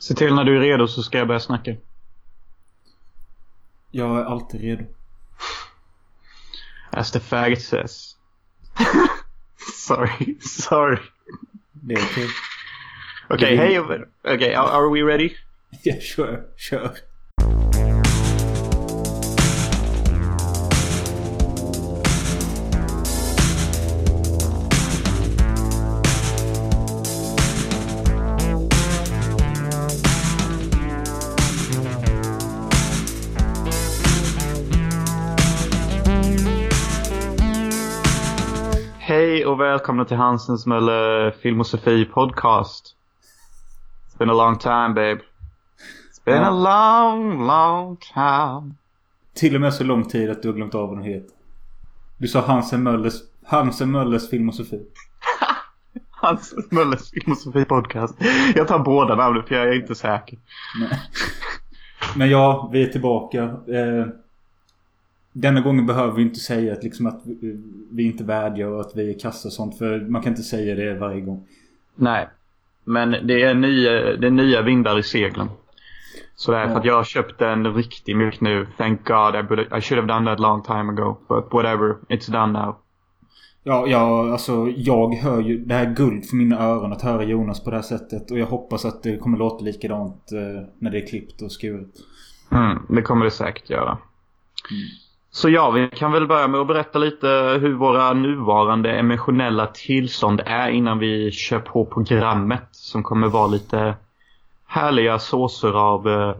Se till när du är redo så ska jag börja snacka. Jag är alltid redo. As the faggot says. sorry, sorry. Det är okej. Okej, hej och... Okej, are, are we ready? Ja, kör. Kör. Och välkomna till Hansens Mölle Filmosofi podcast. It's been a long time babe. It's been a long, long time. Till och med så lång tid att du har glömt av vad den heter. Du sa Hansen Möllers, Hansen Möllers filmosofi. Hansens Mölles Filmosofi podcast. Jag tar båda namnen för jag är inte säker. Nej. Men ja, vi är tillbaka. Eh, denna gången behöver vi inte säga att, liksom att vi, inte vädjar och att vi är kassa och sånt. För man kan inte säga det varje gång. Nej. Men det är nya, det är nya vindar i seglen. Så det är för att jag har köpt en riktig mjuk nu. Thank God. I, burde- I should have done that long time ago. But whatever. It's done now. Ja, ja, alltså jag hör ju... Det här är guld för mina öron att höra Jonas på det här sättet. Och jag hoppas att det kommer låta likadant eh, när det är klippt och skuret. Mm, det kommer det säkert göra. Så ja, vi kan väl börja med att berätta lite hur våra nuvarande emotionella tillstånd är innan vi kör på programmet som kommer vara lite härliga såser av eh,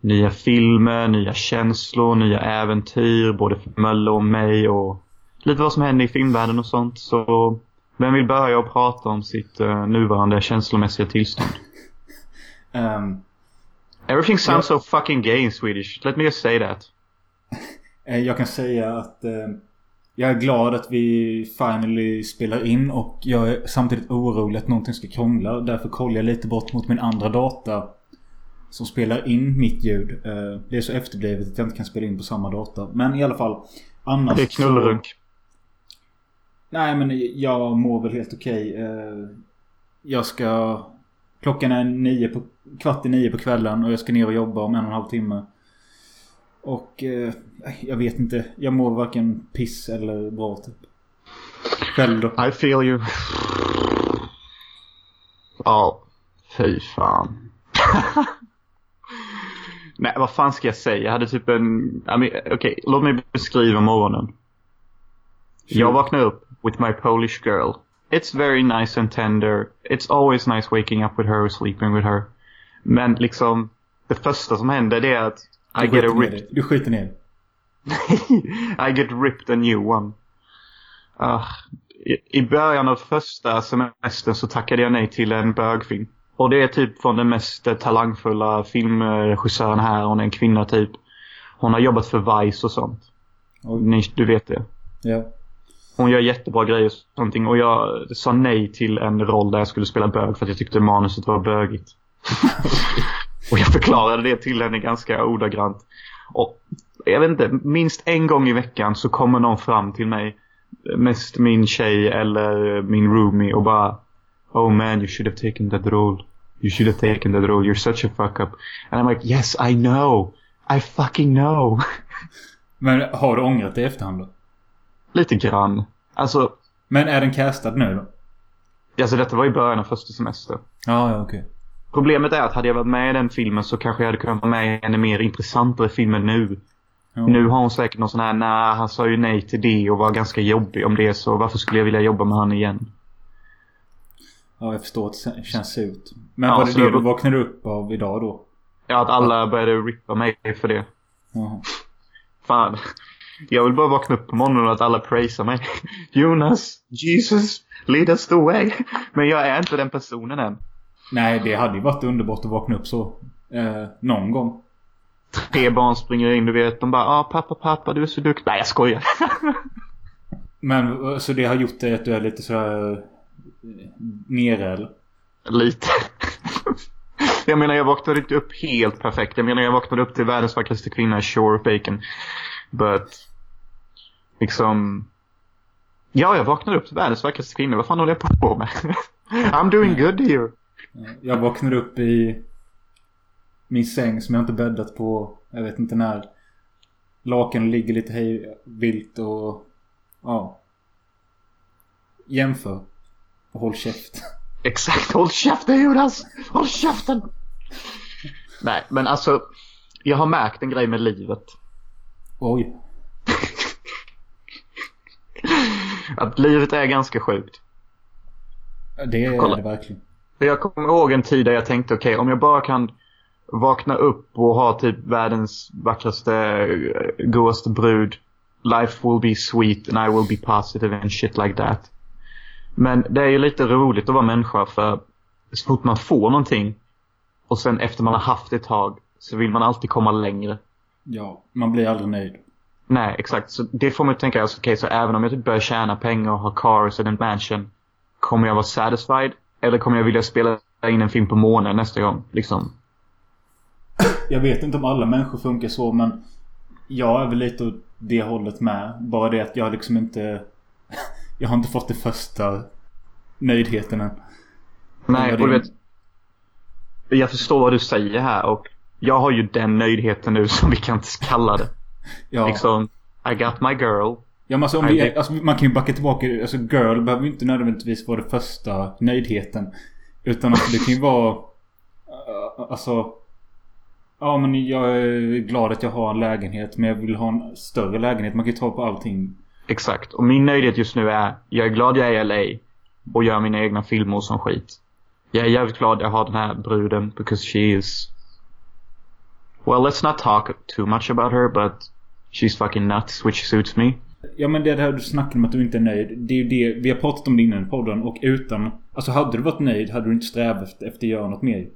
nya filmer, nya känslor, nya äventyr både för Mölle och mig och lite vad som händer i filmvärlden och sånt. Så vem vill börja och prata om sitt eh, nuvarande känslomässiga tillstånd? Ehm, Everything sounds so fucking gay in Swedish. Let me just say that. Eh, Jag kan säga att eh, jag är glad att vi finally spelar in och jag är samtidigt orolig att någonting ska krångla. Därför kollar jag lite bort mot min andra data. Som spelar in mitt ljud. Eh, Det är så efterblivet att jag inte kan spela in på samma data. Men i alla fall. Annars Det är knullrunk. Så, nej men jag mår väl helt okej. Jag ska... Klockan är nio på, kvart i nio på kvällen och jag ska ner och jobba om en och en halv timme. Och eh, jag vet inte. Jag mår varken piss eller bra typ. Själv då? I feel you. Ja, fy fan. Nej, vad fan ska jag säga? Jag hade typ en... I mean, Okej, låt mig beskriva morgonen. Jag vaknade upp with my Polish girl. It's very nice and tender. It's always nice waking up with her or sleeping with her. Men liksom, det första som händer det är att I get a ripped. Du skiter ner. I get ripped a new one. Ah, i, I början av första semestern så tackade jag nej till en bögfilm. Och det är typ från den mest talangfulla filmregissören här. Hon är en kvinna typ. Hon har jobbat för Vice och sånt. Oj. Ni, du vet det. Ja. Hon gör jättebra grejer och sånt. Och jag sa nej till en roll där jag skulle spela bög för att jag tyckte manuset var bögigt. och jag förklarade det till henne ganska ordagrant. Och jag vet inte, minst en gång i veckan så kommer någon fram till mig. Mest min tjej eller min roomie och bara Oh man, you should have taken that role. You should have taken that role. You're such a fuck up. And I'm like, yes I know. I fucking know. Men har du ångrat det i efterhand då? Lite grann. Alltså, Men är den castad nu då? alltså detta var i början av första semester. Ja, ja okej. Problemet är att hade jag varit med i den filmen så kanske jag hade kunnat vara med i en mer intressantare film nu. Ja. Nu har hon säkert någon sån här, nej han sa ju nej till det och var ganska jobbig om det så varför skulle jag vilja jobba med han igen? Ja, jag förstår att det känns ut. Men Ja, var det det du vaknade upp av idag då? Ja, att alla började rippa mig för det. Jaha. Fan. Jag vill bara vakna upp på morgonen och att alla praisar mig. Jonas, Jesus, lead us the way. Men jag är inte den personen än. Nej, det hade ju varit underbart att vakna upp så. Eh, någon gång. Tre barn springer in, du vet. De bara, ah pappa, pappa, du är så duktig. Nej, jag skojar. Men eh, så det har gjort dig att du är lite sådär... eh, Nere eller? Lite. Jag menar jag vaknade inte upp helt perfekt. Jag menar jag vaknade upp till världens vackraste kvinna, Shore Bacon. But... Liksom... Ja, jag vaknade upp till världens vackraste kvinna. Vad fan håller jag på med? I'm doing good here. Jag vaknade upp i min säng som jag inte bäddat på. Jag vet inte när. Lakan ligger lite hej vilt och... Ja. Jämför. Och håll käft. Exakt, håll käften Jonas! Håll käften! Nej, men alltså. Jag har märkt en grej med livet. Oj. Att livet är ganska sjukt. Det är Kolla. det verkligen. Jag kommer ihåg en tid där jag tänkte okej, om jag bara kan vakna upp och ha typ världens vackraste, eh, godaste brud. Life will be sweet and I will be positive and shit like that. Men det är ju lite roligt att vara människa för så fort man får någonting och sen efter man har haft det ett tag så vill man alltid komma längre. Ja, man blir aldrig nöjd. Nej, exakt. Så det får mig att tänka, alltså, okej, så även om jag typ börjar tjäna pengar och ha cars and a mansion. Kommer jag vara satisfied? Eller kommer jag vilja spela in en film på månen nästa gång? Liksom. Jag vet inte om alla människor funkar så men jag är väl lite åt det hållet med. Bara det att jag liksom inte... Jag har inte fått det första nöjdheten än. Nej, och du vet. Jag förstår vad du säger här och jag har ju den nöjdheten nu som vi kan kalla det. Ja, Liksom, I got my girl. Ja men alltså, om det- alltså man kan ju backa tillbaka. Alltså girl behöver ju inte nödvändigtvis vara det första nöjdheten. Utan alltså det kan ju vara... uh, Alltså... Ja men jag är glad att jag har en lägenhet men jag vill ha en större lägenhet. Man kan ju ta på allting. Exakt. Och min nöjdhet just nu är, jag är glad jag är i LA och gör mina egna filmer och sån skit. Jag är jävligt glad jag har den här bruden because she is... Well, let's not talk too much about her, but she's fucking nuts, which suits me. Ja men det där du snackade om att du inte är nöjd. Det är ju det. Vi har pratat om det innan i podden och utan... Alltså hade du varit nöjd hade du inte strävat efter, att göra något mer.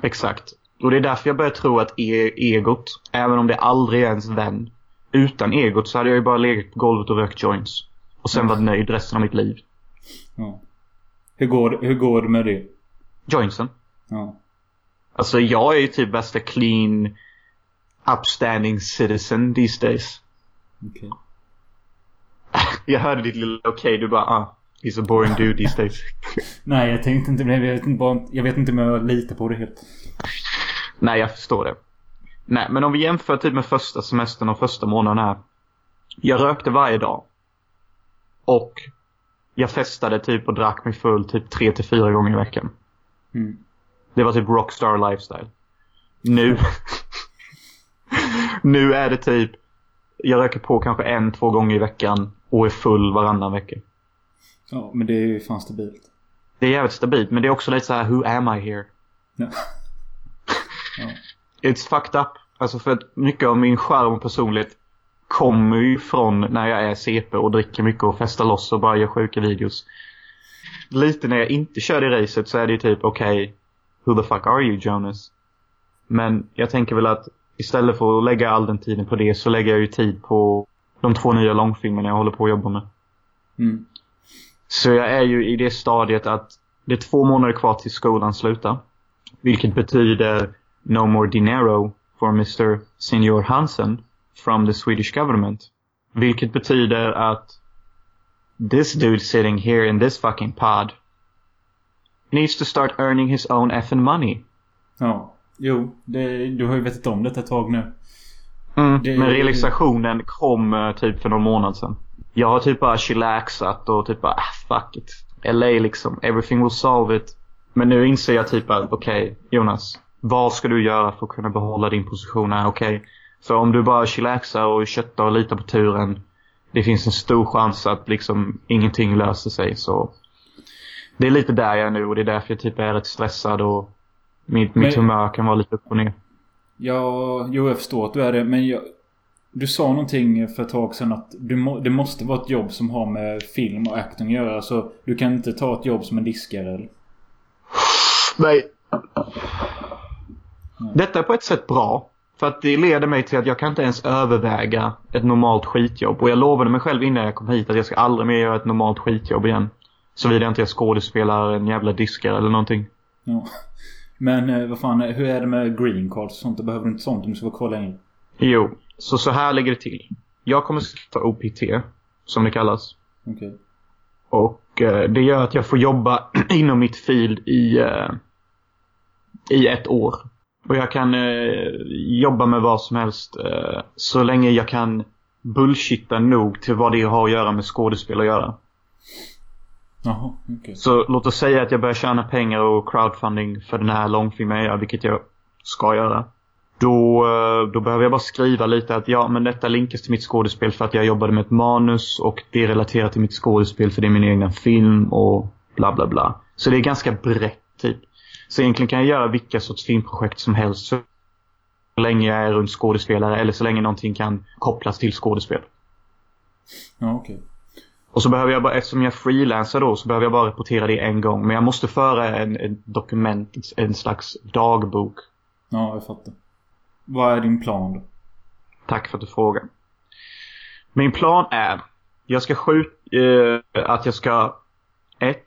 Exakt. Och det är därför jag börjar tro att e egot, även om det aldrig är ens vän, utan egot så hade jag ju bara legat på golvet och rökt joints. Och sen varit nöjd resten av mitt liv. Ja. Hur går, det- hur går det med det? Jointsen. Ja. Alltså jag är ju typ värsta clean, upstanding citizen these days. Okej. Jag hörde ditt lilla okej, du bara ah, he's a boring dude these days. Nej jag tänkte inte. Jag vet inte, bara, jag vet inte om jag litar på det helt. Nej, jag förstår det. Nej, men om vi jämför typ med första semestern och första månaden här. Jag rökte varje dag. Och jag festade typ och drack mig full typ tre till fyra gånger i veckan. Mm. Det var typ rockstar lifestyle. Nu. nu är det typ. Jag röker på kanske en, två gånger i veckan och är full varannan vecka. Ja men det är ju fan stabilt. Det är jävligt stabilt men det är också lite så här: who am I here? Ja. ja. It's fucked up. Alltså för att mycket av min charm och personlighet kommer ju från när jag är CP och dricker mycket och festar loss och bara gör sjuka videos. Lite när jag inte kör det racet så är det ju typ okej, who the fuck are you Jonas? Men jag tänker väl att istället för att lägga all den tiden på det så lägger jag ju tid på de två nya långfilmerna jag håller på att jobba med. Mm. Så jag är ju i det stadiet att det är två månader kvar till skolan slutar. Vilket betyder no more dinero for Mr. Senior Hansen from the Swedish government. Vilket betyder att this dude sitting here in this fucking pod needs to start earning his own effing money. Ja. Jo, det, du har ju vetat om detta ett tag nu. Mm, Det- Men realisationen kom eh, typ för någon månad sedan. Jag har typ bara chillaxat och typ bara ah, fuck it. LA liksom, everything will solve it. Men nu inser jag typ att okej Jonas, vad ska du göra för att kunna behålla din position här? Okej. För om du bara chillaxar och köttar och litar på turen. Det finns en stor chans att liksom ingenting löser sig så. Det är lite där jag är nu och det är därför jag typ är rätt stressad och mitt, mitt Men- humör kan vara lite upp och ner. Ja, jo jag förstår att du är det men jag... Du sa någonting för ett tag sedan att du må, det måste vara ett jobb som har med film och acting att göra. Så du kan inte ta ett jobb som en diskare eller? Nej. Detta är på ett sätt bra. För att det leder mig till att jag kan inte ens överväga ett normalt skitjobb. Och jag lovade mig själv innan jag kom hit att jag ska aldrig mer göra ett normalt skitjobb igen. Såvida jag inte är skådespelare, en jävla diskare eller någonting. Ja. Men eh, vad fan, hur är det med green cards och sånt? Du behöver inte sånt om du ska vara kvar längre. Jo, så så här ligger det till. Jag kommer skaffa OPT, som det kallas. Okej. Och eh, det gör att jag får jobba inom mitt field i, eh, i ett år. Och jag kan eh, jobba med vad som helst eh, så länge jag kan bullshitta nog till vad det har att göra med skådespel att göra. Jaha. Okay. Så låt oss säga att jag börjar tjäna pengar och crowdfunding för den här långfilmen jag gör, vilket jag ska göra. Då, eh, då behöver jag bara skriva lite att ja, men detta linkas till mitt skådespel för att jag jobbade med ett manus och det är relaterat till mitt skådespel för det är min egna film och bla bla bla. Så det är ganska brett typ. Så egentligen kan jag göra vilka sorts filmprojekt som helst så länge jag är runt skådespelare eller så länge någonting kan kopplas till skådespel. Ja, okej. Okay. Och så behöver jag bara, eftersom jag freelancer då, så behöver jag bara rapportera det en gång. Men jag måste föra en, en dokument, en slags dagbok. Ja, jag fattar. Vad är din plan då? Tack för att du frågar. Min plan är, jag ska skjuta, eh, att jag ska, ett,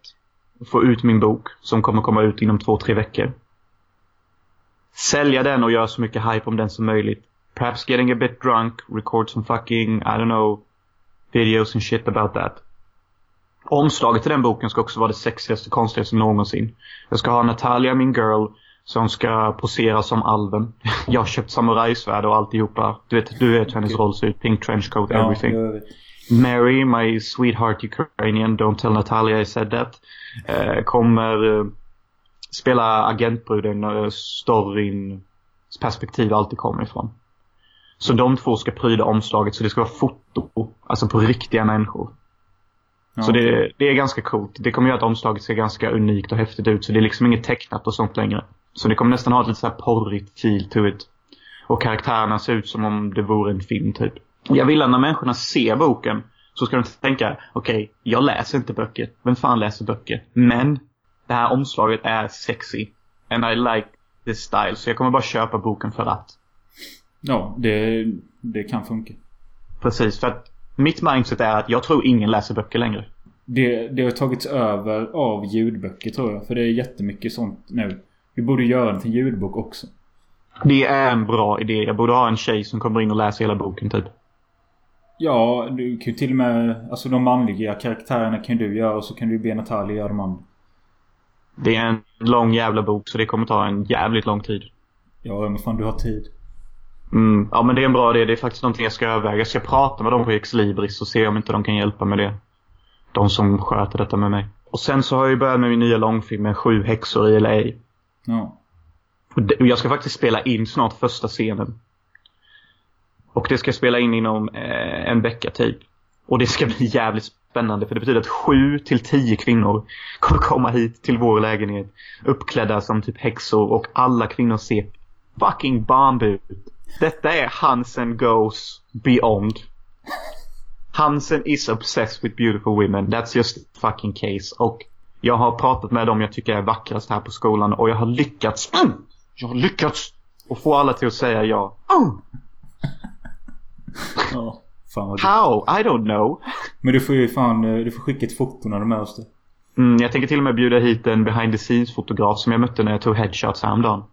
få ut min bok som kommer komma ut inom två, tre veckor. Sälja den och göra så mycket hype om den som möjligt. Perhaps getting a bit drunk, record some fucking, I don't know, videos and shit about that. Omslaget till den boken ska också vara det sexigaste, konstigaste någonsin. Jag ska ha Natalia, min girl, som ska posera som alven. Jag har köpt samurajsvärd och alltihopa. Du vet, du vet hur hennes roll ser ut. Pink trenchcoat, everything. Ja, Mary, my sweetheart Ukrainian, don't tell Natalia I said that. Eh, kommer eh, spela agentbruden, eh, storyn, perspektiv alltid kommer ifrån. Så de två ska pryda omslaget så det ska vara foto, alltså på riktiga människor. Ja, så det, det, är ganska coolt. Det kommer göra att omslaget ser ganska unikt och häftigt ut. Så det är liksom inget tecknat och sånt längre. Så det kommer nästan ha ett lite så här porrigt feel to it. Och karaktärerna ser ut som om det vore en film typ. Jag vill att när människorna ser boken så ska de tänka, okej, okay, jag läser inte böcker. Vem fan läser böcker? Men det här omslaget är sexy. And I like this style. Så jag kommer bara köpa boken för att. Ja, det, det kan funka. Precis, för att mitt mindset är att jag tror ingen läser böcker längre. Det, det har tagits över av ljudböcker tror jag. För det är jättemycket sånt nu. Vi borde göra det till ljudbok också. Det är en bra idé. Jag borde ha en tjej som kommer in och läser hela boken typ. Ja, du kan ju till och med... Alltså de manliga karaktärerna kan du göra och så kan du be Natalia göra de andra. Det är en lång jävla bok så det kommer ta en jävligt lång tid. Ja, men fan du har tid. Mm, ja men det är en bra idé. Det är faktiskt någonting jag ska överväga. Jag ska prata med dem på Exlibris och se om inte de kan hjälpa med det. De som sköter detta med mig. Och sen så har jag ju börjat med min nya långfilm med Sju häxor i LA. Ja. Och jag ska faktiskt spela in snart första scenen. Och det ska jag spela in inom eh, en vecka typ. Och det ska bli jävligt spännande för det betyder att sju till tio kvinnor kommer komma hit till vår lägenhet uppklädda som typ häxor och alla kvinnor ser fucking bomb ut. Detta är Hansen goes beyond. Hansen is obsessed with beautiful women. That's just fucking case. Och jag har pratat med dem jag tycker är vackrast här på skolan och jag har lyckats. Mm, jag har lyckats! Och få alla till att säga ja. Mm. Ja, How? I don't know. Men du får ju fan, eh, du får skicka ett foto när du är med oss. Mm, jag tänker till och med bjuda hit en behind the scenes fotograf som jag mötte när jag tog headshots häromdagen.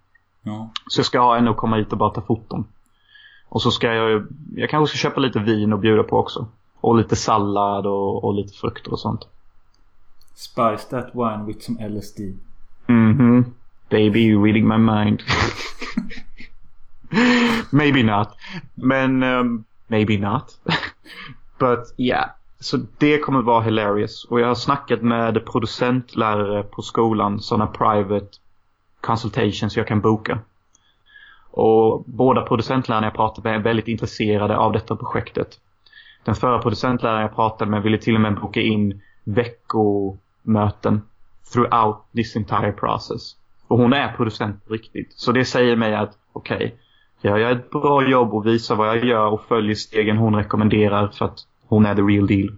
Ja. Så jag ska en och komma hit och bara ta foton. Och så ska jag, jag kanske ska köpa lite vin och bjuda på också. Och lite sallad och, och lite frukter och sånt. Spice that wine with some LSD. Mhm. Baby, you're reading my mind. maybe not. Men, um, maybe not. But yeah. Så det kommer vara hilarious. Och jag har snackat med producentlärare på skolan, sådana private consultations jag kan boka. Och båda producentlärarna jag pratade med är väldigt intresserade av detta projektet. Den förra producentläraren jag pratade med ville till och med boka in veckomöten throughout this entire process. Och hon är producent på riktigt. Så det säger mig att okej, okay, gör jag ett bra jobb och visar vad jag gör och följer stegen hon rekommenderar för att hon är the real deal.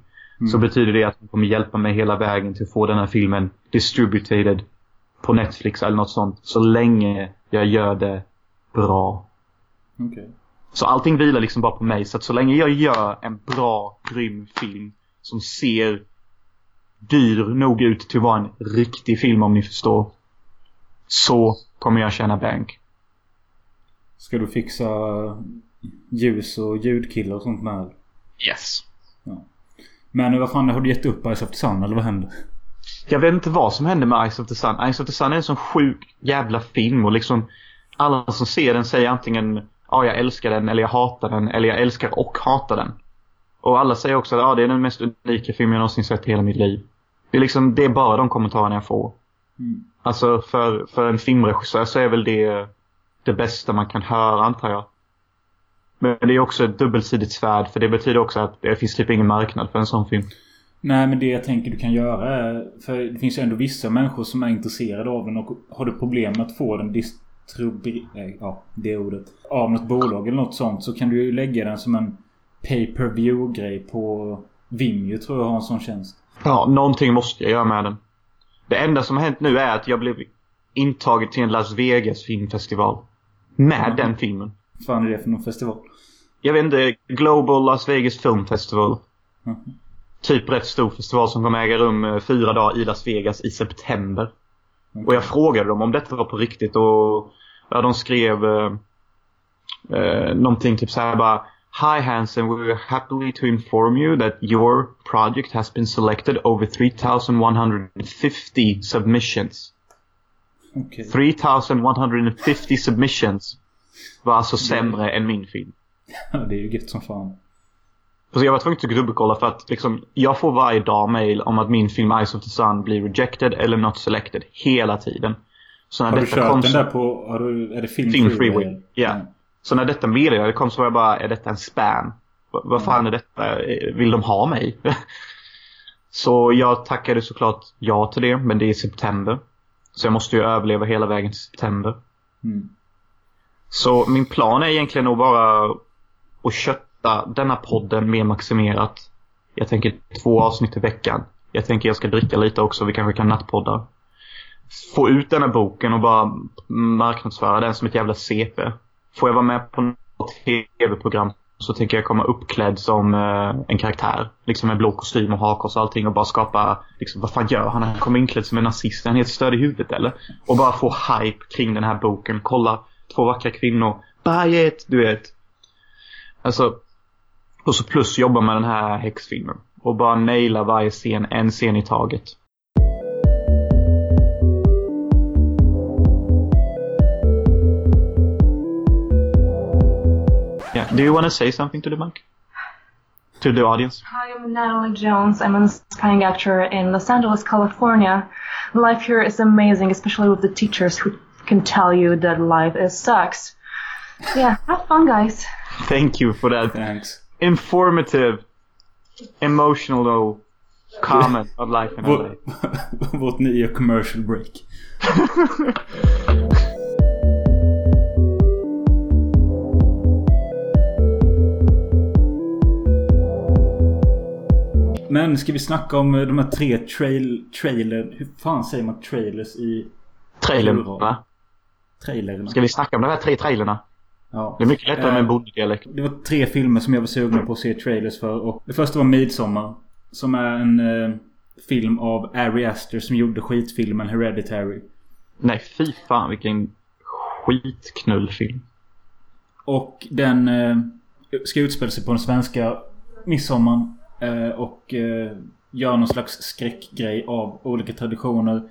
Mm. Så betyder det att hon kommer hjälpa mig hela vägen till att få den här filmen distributed på Netflix eller något sånt. Så länge jag gör det bra. Okay. Så allting vilar liksom bara på mig. Så att så länge jag gör en bra, grym film som ser dyr nog ut till att vara en riktig film om ni förstår. Så kommer jag tjäna bank. Ska du fixa ljus och ljudkillar och sånt med? Yes. Ja. Men vad fan, har du gett upp Ice of the Sun eller vad händer? Jag vet inte vad som hände med Ice of the Sun. Ice of the Sun är en sån sjuk jävla film och liksom alla som ser den säger antingen ja, jag älskar den eller jag hatar den eller jag älskar och hatar den. Och alla säger också att ja, det är den mest unika film jag någonsin sett i hela mitt liv. Det är liksom, det är bara de kommentarerna jag får. Mm. Alltså för, för en filmregissör så är väl det det bästa man kan höra antar jag. Men det är också ett dubbelsidigt svärd för det betyder också att det finns typ ingen marknad för en sån film. Nej men det jag tänker du kan göra är... För det finns ju ändå vissa människor som är intresserade av den och har du problem med att få den distribuerad... Ja, det ordet. Av något bolag eller något sånt så kan du ju lägga den som en pay per view grej på Vimeo tror jag har en sån tjänst. Ja, någonting måste jag göra med den. Det enda som har hänt nu är att jag blev intagen till en Las Vegas filmfestival. Med Mm. den filmen. Vad fan är det för någon festival? Jag vet inte, Global Las Vegas Film Festival. Mm. Typ rätt stor festival som kommer äga rum eh, fyra dagar i Las Vegas i september. Och jag frågade dem om detta var på riktigt och ja, de skrev eh, eh, någonting typ så här bara Hi Hansen, we are happy to inform you that your project has been selected over 3150 submissions. Okej. 3150 submissions var alltså sämre än min film. Det är ju gött som fan. Så jag var tvungen att dubbelkolla för att liksom, jag får varje dag mail om att min film Eyes of the Sun blir rejected eller not selected hela tiden. Så när Har du detta kört kom den där på... Har du, är det Film, Film Freeway? Ja. så när detta meddelande kom så var jag bara, är detta en spam? Va- Vad fan är detta? Vill de ha mig? så jag tackade såklart ja till det, men det är i september. Så jag måste ju överleva hela vägen till september. Mm. Så min plan är egentligen nog bara att kötta denna podden mer maximerat. Jag tänker två avsnitt i veckan. Jag tänker jag ska dricka lite också, vi kanske kan nattpodda. Få ut den här boken och bara marknadsföra den som ett jävla CP. Får jag vara med på något tv-program så tänker jag komma uppklädd som eh, en karaktär. Liksom med blå kostym och hakkors och allting och bara skapa, liksom vad fan gör han? Han kommer inklädd som en nazist. Är han helt störd i huvudet eller? Och bara få hype kring den här boken. Kolla, två vackra kvinnor. Buy it, du vet. Alltså, och så plus jobba med den här häxfilmen. Och bara naila varje scen, en scen i taget. Yeah. Do you want to say something to the mic? To the audience? Hi, I'm Natalie Jones. I'm an aspiring actor in Los Angeles, California. Life here is amazing, especially with the teachers who can tell you that life is sucks. Yeah, have fun, guys. Thank you for that Thanks. Informative, emotional comment on life in LA. Vår, vårt nya commercial break. Men ska vi snacka om eh, de här tre trail, trailer... Hur fan säger man trailers i Trailern, va? trailerna? Ska vi snacka om de här tre trailerna? Ja. Det är mycket lättare med en Eh, bonddialekt. Det var tre filmer som jag var sugen på att se trailers för. Och det första var Midsommar. Som är en eh, film av Ari Aster som gjorde skitfilmen Hereditary. Nej, fy fan vilken skitknullfilm. Och den eh, ska utspela sig på den svenska midsommaren. Eh, och eh, gör någon slags skräckgrej av olika traditioner.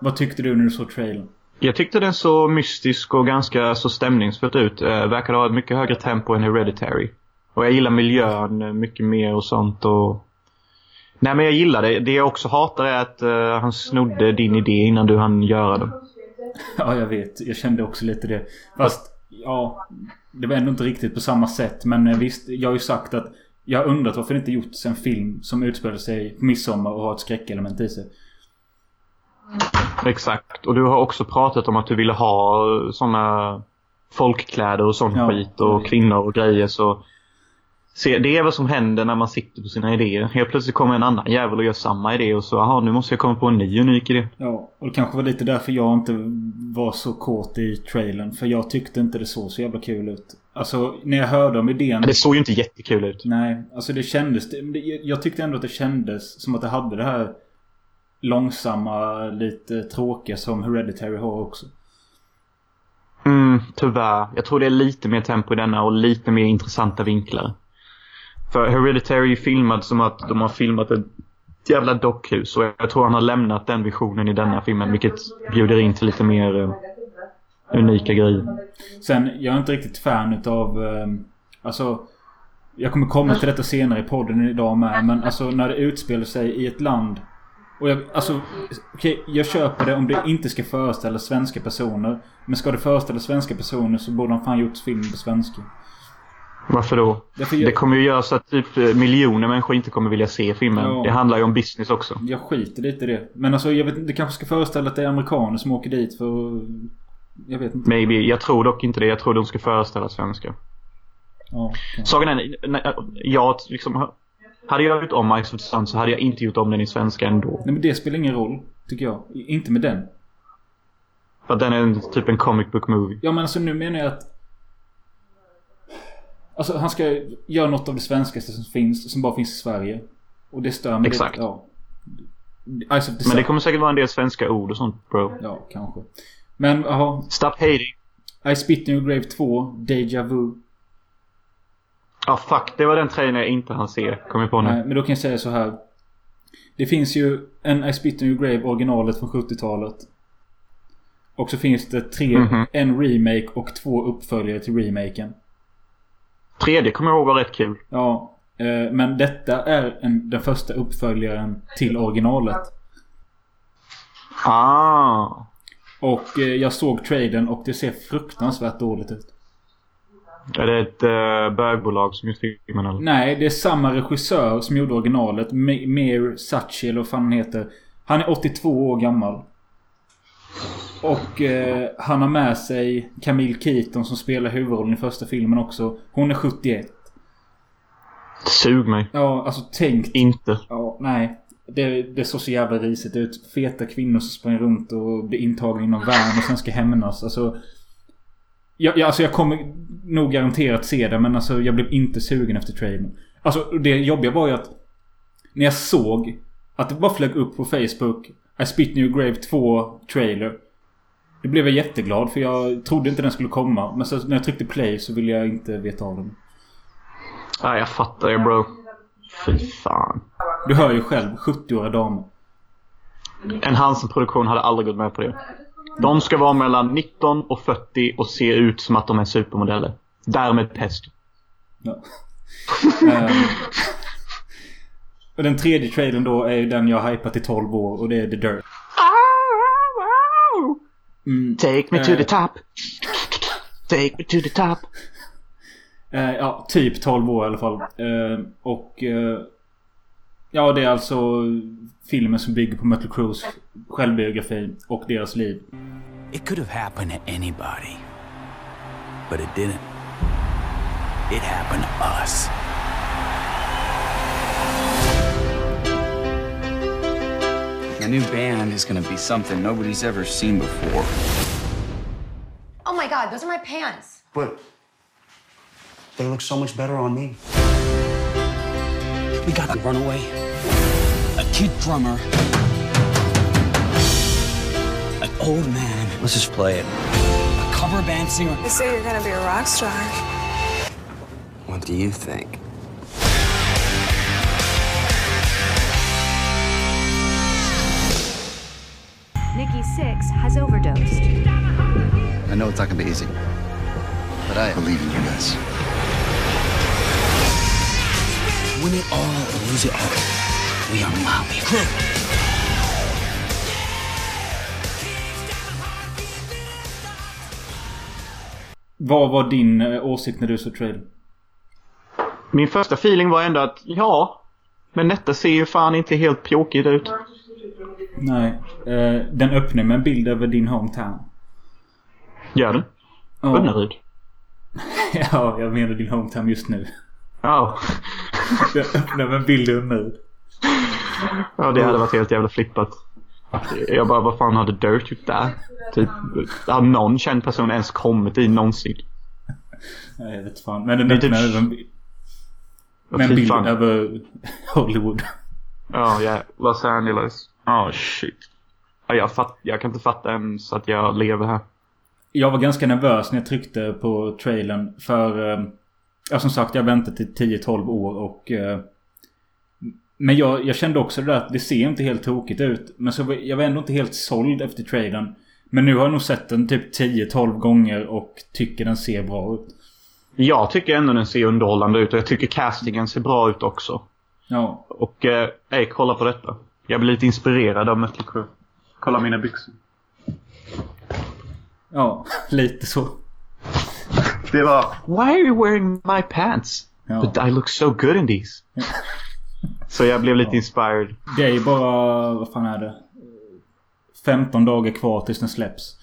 Vad tyckte du när du såg trailern? Jag tyckte den så mystisk och ganska så stämningsfullt ut. Eh, verkade ha ett mycket högre tempo än Hereditary. Och jag gillar miljön eh, mycket mer och sånt och... Nej men jag gillar det. Det jag också hatar är att eh, han snodde din idé innan du hann göra den. Ja, jag vet. Jag kände också lite det. Fast, ja. Det var ändå inte riktigt på samma sätt. Men eh, visst, jag har ju sagt att jag har undrat varför det inte gjorts en film som utspelar sig på midsommar och har ett skräckelement i sig. Exakt. Och du har också pratat om att du ville ha såna folkkläder och sån Ja, skit och kvinnor och grejer så... Se, det är vad som händer när man sitter på sina idéer. Helt plötsligt kommer en annan jävel och gör samma idé och så, jaha nu måste jag komma på en ny unik idé. Ja, och det kanske var lite därför jag inte var så kåt i trailern. För jag tyckte inte det såg så jävla kul ut. Alltså, när jag hörde om idén... Det såg ju inte jättekul ut. Nej, alltså det kändes... Jag tyckte ändå att det kändes som att det hade det här långsamma, lite tråkiga som Hereditary har också. Mm, tyvärr. Jag tror det är lite mer tempo i denna och lite mer intressanta vinklar. För Hereditary är filmad som att de har filmat ett jävla dockhus och jag tror han har lämnat den visionen i denna filmen vilket bjuder in till lite mer eh, unika grejer. Sen, jag är inte riktigt fan utav... Eh, alltså... Jag kommer komma till detta senare i podden idag med. Men alltså när det utspelar sig i ett land. Och jag, alltså... Okay, jag köper det om det inte ska föreställa svenska personer. Men ska det föreställa svenska personer så borde de fan gjort film på svenska. Varför då? jag, det kommer ju göra så att typ miljoner människor inte kommer vilja se filmen. Ja. Det handlar ju om business också. Jag skiter lite i det. Men alltså jag vet det kanske ska föreställa att det är amerikaner som åker dit för Jag vet inte. Maybe. Jag tror dock inte det. Jag tror de ska föreställa svenska. Ja, okay. Saken är, jag liksom... Hade jag gjort om Mice of the Sun så hade jag inte gjort om den i svenska ändå. Nej men det spelar ingen roll. Tycker jag. Inte med den. För att den är en, typ en comic book movie. Ja men alltså nu menar jag att Alltså han ska göra något av det svenskaste som finns, som bara finns i Sverige. Och det stör mig Exakt. Ja. Alltså, det Men det kommer säkert vara en del svenska ord och sånt bro. Ja, kanske. Men jaha. Stop hating. I Spit in Your Grave 2, Deja Vu. Ja ah, fuck, det var den trailern jag inte hann se. Kom jag på nu. Nej, men då kan jag säga så här. Det finns ju en I Spit in Your Grave originalet från 70-talet. Och så finns det tre, mm -hmm. en remake och två uppföljare till remaken. Tredje kommer jag ihåg var rätt kul. Ja. Eh, men detta är en, den första uppföljaren till originalet. Ah. Och eh, jag såg traden och det ser fruktansvärt dåligt ut. Är det ett uh, bögbolag som gjort filmen eller? Nej, det är samma regissör som gjorde originalet. Mir Sachi eller vad fan han heter. Han är 82 år gammal. Och eh, han har med sig Camille Keaton som spelar huvudrollen i första filmen också. Hon är 71. Sug mig. Ja, alltså tänk. Inte. Ja, nej. Det, det såg så jävla risigt ut. Feta kvinnor som sprang runt och blev intagna inom värn och sen ska hämnas. Alltså. Jag, jag, alltså jag kommer nog garanterat se det men alltså jag blev inte sugen efter trailern. Alltså det jobbiga var ju att när jag såg att det bara flög upp på Facebook I Spit New Grave 2 trailer. Då blev jag jätteglad för jag trodde inte den skulle komma. Men så när jag tryckte play så ville jag inte veta av den. Nej, jag fattar ju bro. Fy fan. Du hör ju själv, 70-åriga damer. En Hansen-produktion hade aldrig gått med på det. De ska vara mellan 19 och 40 och se ut som att de är supermodeller. Därmed pest. Ja. um, och den tredje trailern då är ju den jag hypat i 12 år och det är The Dirt. Mm, Take me to the eh. top. Take me to the top. Eh, ja, typ 12 år i alla fall. Eh, och... Ja, det är alltså filmen som bygger på Mötley Crues självbiografi och deras liv. It could have happened to anybody. But it didn't. It happened to us. A new band is gonna be something nobody's ever seen before. Oh my god, those are my pants. But they look so much better on me. We got a runaway, a kid drummer, an old man. Let's just play it. A cover band singer. They say you're gonna be a rock star. What do you think? Nikki Six has overdosed. I know it's not gonna be easy, but I believe in you guys. Win it all or lose it all. We are Motley Crue. Vad var din eh, åsikt när du såg trailern? Min första feeling var ändå att ja, men detta ser ju fan inte helt pjåkigt ut. Nej. Eh, den öppnar med en bild över din hometown. Gör den? Ja. Unnaryd? ja, jag menar din hometown just nu. Ja. den öppnar med en bild över Unnaryd. Ja, det hade varit helt jävla flippat. Jag bara, vad fan hade Dirt gjort där? Typ, har någon känd person ens kommit i någonsin? Nej, jag vet fan. Men den öppnar typ... över en bild. Med en bild över Hollywood. Ja, ja. Los Angeles. Ja, oh, shit. Jag, fatt, jag kan inte fatta ens att jag lever här. Jag var ganska nervös när jag tryckte på trailern. För... Eh, ja, som sagt, jag väntade till 10-12 år och... Eh, men jag, jag kände också det där att det ser inte helt tokigt ut. Men så, jag var ändå inte helt såld efter trailern. Men nu har jag nog sett den typ 10-12 gånger och tycker den ser bra ut. Jag tycker ändå den ser underhållande ut och jag tycker castingen ser bra ut också. Ja. Och, eh, ey, kolla på detta. Jag blir lite inspirerad av Mötley Crüe. Kolla mina byxor. Ja, lite så. Det var Why are you wearing my pants? Ja. But I look so good in these. Så jag blev lite inspired. Det är ju bara, vad fan är det? 15 dagar kvar tills den släpps.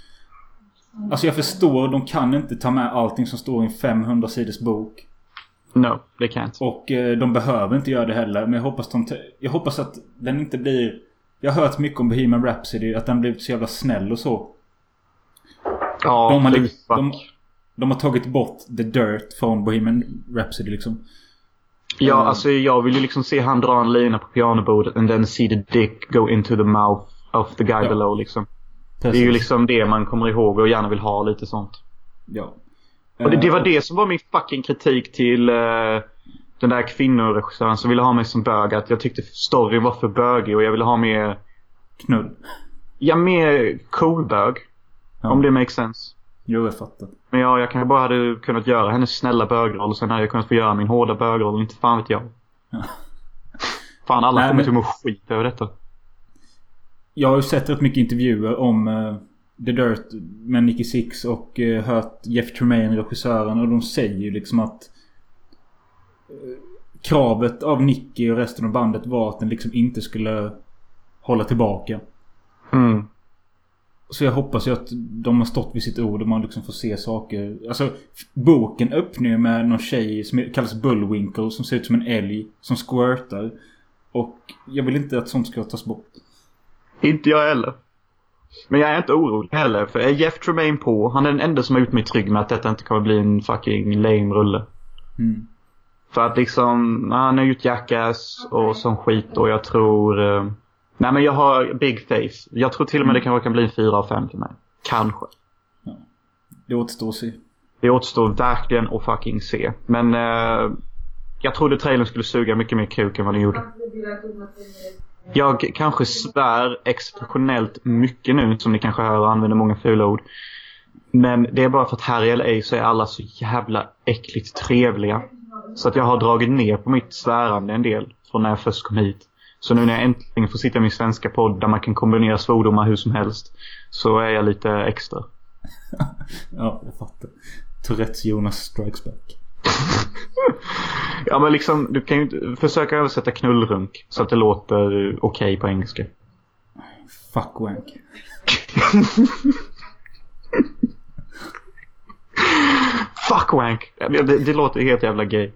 Alltså jag förstår, de kan inte ta med allting som står i en 500 sidors bok. No, they can't. Och eh, de behöver inte göra det heller. Men jag hoppas de... Jag hoppas att den inte blir... Jag har hört mycket om Bohemian Rhapsody. Att den blivit så jävla snäll och så. Ja, de, har, liksom- fuck. de, de har tagit bort the dirt från Bohemian Rhapsody liksom. Ja, Mm. alltså jag vill ju liksom se han dra en lina på pianobordet and then see the dick go into the mouth of the guy Ja. below liksom. Det Precis. är ju liksom det man kommer ihåg och gärna vill ha lite sånt. Ja. Och det, det var Eh, det som var min fucking kritik till eh, den där kvinnoregissören som ville ha mig som bög. Att jag tyckte storyn var för bögig och jag ville ha mer, Knull. ja mer cool bög. Ja. Om det makes sense. Jo, jag fattar. Men ja, jag kanske bara hade kunnat göra hennes snälla bögroll och sen hade jag kunnat få göra min hårda bögroll. Inte fan vet jag. Ja. Fan, alla Nej, kommer men- till må skit över detta. Jag har ju sett rätt mycket intervjuer om eh, The Dirt med Nicky Six och eh, hört Jeff Tremaine, regissören. Och de säger ju liksom att eh, kravet av Nicky och resten av bandet var att den liksom inte skulle hålla tillbaka. Mm. Så jag hoppas ju att de har stått vid sitt ord och man liksom får se saker. Alltså boken öppnar ju med någon tjej som kallas Bullwinkle som ser ut som en älg som squirtar. Och jag vill inte att sånt ska tas bort. Inte jag heller. Men jag är inte orolig heller. För är Jeff Tremaine på, han är den enda som har gjort mig trygg med att detta inte kommer bli en fucking lame rulle. Mm. För att liksom, han har gjort Jackass och sån skit och jag tror... Nej men jag har big face. Jag tror till och med det kanske kan bli en 4 av 5 för mig. Kanske. Det återstår att se. Det återstår verkligen att fucking se. Men eh, jag trodde trailern skulle suga mycket mer kuk än vad den gjorde. Jag kanske svär exceptionellt mycket nu som ni kanske hör och använder många fula ord. Men det är bara för att här i LA så är alla så jävla äckligt trevliga. Så att jag har dragit ner på mitt svärande en del från när jag först kom hit. Så nu när jag äntligen får sitta i min svenska podd där man kan kombinera svordomar hur som helst. Så är jag lite extra. Ja, jag fattar. Tourettes Jonas strikes back. Ja men liksom, du kan ju inte försöka översätta knullrunk så att det låter okej på engelska. Fuck wank. Fuck wank! Det, det låter helt jävla gay.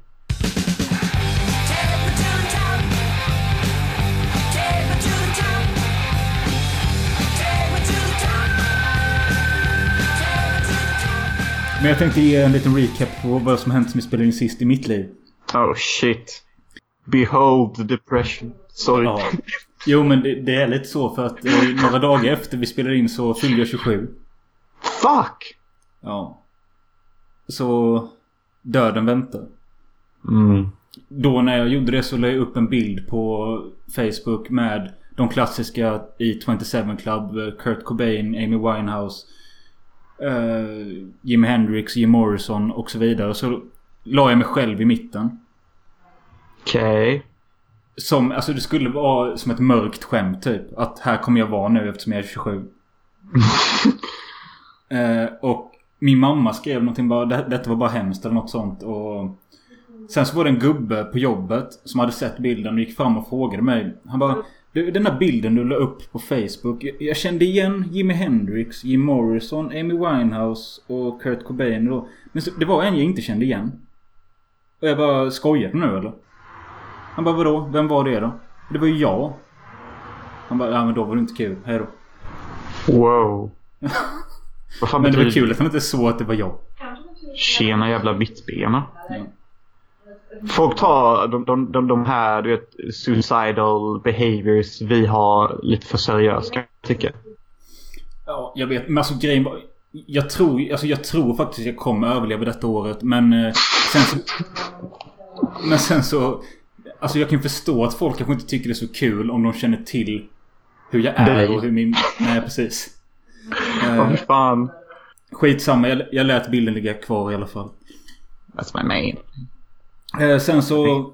Men jag tänkte ge en liten recap på vad som hänt som vi spelade in sist i mitt liv. Oh shit. Behold the depression. Sorry. Ja. Jo men det, det är lite så för att eh, några dagar efter vi spelade in så fyllde jag 27. Fuck! Ja. Så döden väntar. Mm. Då när jag gjorde det så la jag upp en bild på Facebook med de klassiska i 27 Club. eh, Kurt Cobain, Amy Winehouse. Uh, Jimi Hendrix, Jim Morrison och så vidare. Så la jag mig själv i mitten. Okej. Som, alltså det skulle vara som ett mörkt skämt typ. Att här kommer jag vara nu eftersom jag är 27. eh, och min mamma skrev någonting bara "Det- detta var bara hemskt eller något sånt. Och sen så var det en gubbe på jobbet som hade sett bilden och gick fram och frågade mig. Han bara "Du, den där bilden du la upp på Facebook. Jag, jag kände igen Jimi Hendrix, Jim Morrison, Amy Winehouse och Kurt Cobain. Då. Men så, det var en jag inte kände igen. Och jag bara skojar nu eller? Han bara vadå? Vem var det då? Det var ju jag. Han bara ja men då var det inte kul. Hej då. Wow. Vad fan Men det var kul att han inte såg att det var jag. Tjena jävla mittbena. Ja. Folk tar de, de, de, de här du vet, suicidal behaviors vi har lite för seriöst kan jag tycka. Ja, jag vet. Men alltså grejen var... Jag tror, alltså jag tror faktiskt jag kommer överleva detta året. Men eh, sen så... Men sen så... Alltså jag kan förstå att folk kanske inte tycker det är så kul om de känner till hur jag är och hur min... Nej, precis. Eh, fan. skitsamma, jag, jag lät bilden ligga kvar i alla fall. That's my name. Eh, sen så...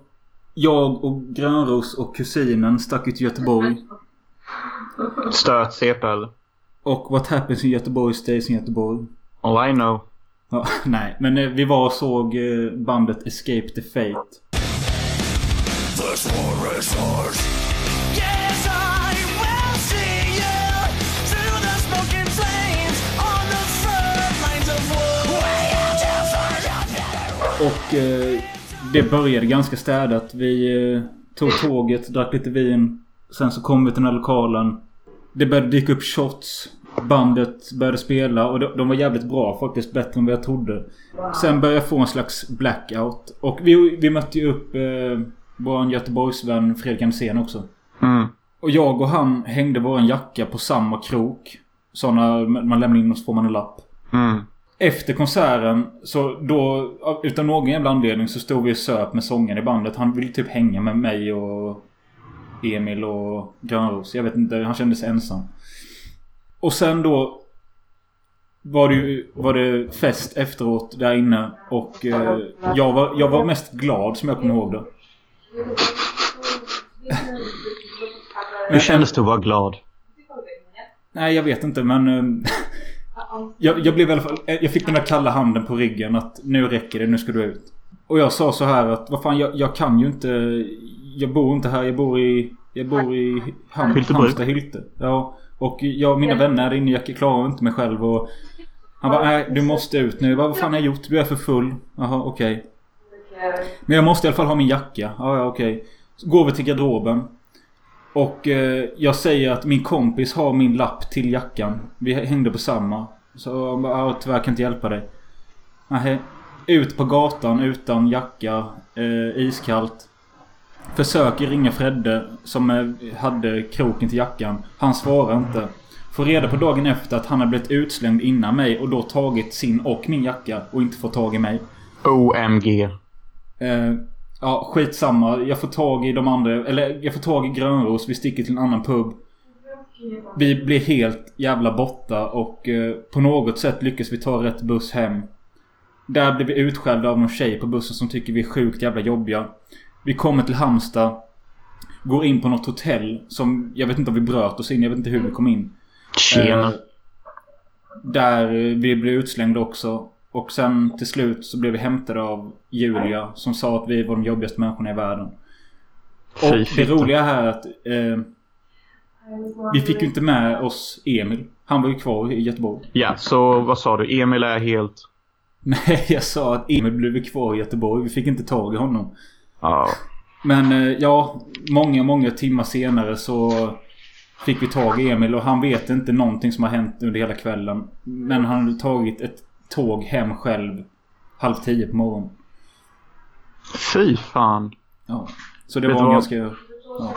Jag och Grönros och kusinen stack ut till Göteborg. Stöt CP eller? Och What Happens in Göteborg stays in Göteborg. Oh I know. Ja, nej, men eh, vi var och såg eh, bandet Escape the Fate. Och eh, det började ganska städat. Vi eh, tog tåget, drack lite vin. Sen så kom vi till den här lokalen. Det började dyka upp shots. Bandet började spela och de, de var jävligt bra faktiskt. Bättre än vad jag trodde. Sen började jag få en slags blackout. Och vi, vi mötte ju upp eh, vår Göteborgsvän Fredrik Andersén också. Mm. Och jag och han hängde våran jacka på samma krok. Såna man lämnar in och så får man en lapp. Mm. Efter konserten så då utan någon jävla anledning så stod vi och söp med sången i bandet. Han ville typ hänga med mig och Emil och Grönros. Jag vet inte, han kände sig ensam. Och sen då var det ju var det fest efteråt där inne och eh, jag, var, jag var mest glad som jag kommer ihåg det. Hur kändes det att vara glad? Nej, jag vet inte men... eh, jag, jag blev i alla fall... Jag fick den där kalla handen på ryggen att nu räcker det, nu ska du ut. Och jag sa så här att vad fan jag, jag kan ju inte... Jag bor inte här, jag bor i... Jag bor i Ham. Halmstad, Hylte. Ja. Och jag och mina vänner där inne, jag klarar inte mig själv och... Han bara, nej du måste ut nu. Jag bara, vad fan har jag gjort? Du är för full. Jaha, okej. Men jag måste i alla fall ha min jacka. Ja, ja, okej. Så går vi till garderoben. Och eh, jag säger att min kompis har min lapp till jackan. Vi hängde på samma. Så "Ja, tyvärr kan jag inte hjälpa dig. Nähä. Ut på gatan utan jacka. Eh, iskallt. Försöker ringa Fredde som eh, hade kroken till jackan. Han svarar inte. Får reda på dagen efter att han har blivit utslängd innan mig och då tagit sin och min jacka och inte fått tag i mig. OMG. Eh, ja, skitsamma. Jag får tag i de andra. Eller jag får tag i Grönros. Vi sticker till en annan pub. Vi blir helt jävla borta och eh, på något sätt lyckas vi ta rätt buss hem. Där blir vi utskällda av någon tjej på bussen som tycker vi är sjukt jävla jobbiga. Vi kommer till Halmstad. Går in på något hotell som... Jag vet inte om vi bröt oss in. Jag vet inte hur vi kom in. Tjena. Eh, där eh, vi blev utslängda också. Och sen till slut så blev vi hämtade av Julia som sa att vi var de jobbigaste människorna i världen. Och Fy det fitta. roliga här är att eh, vi fick ju inte med oss Emil. Han var ju kvar i Göteborg. Ja, så vad sa du? Emil är helt... Nej, jag sa att Emil blev kvar i Göteborg. Vi fick inte tag i honom. Ja. Men eh, ja, många, många timmar senare så fick vi tag i Emil och han vet inte någonting som har hänt under hela kvällen. Men han hade tagit ett tåg hem själv halv tio på morgonen. Fy fan. Ja. Så det Vet var en ganska... Ja.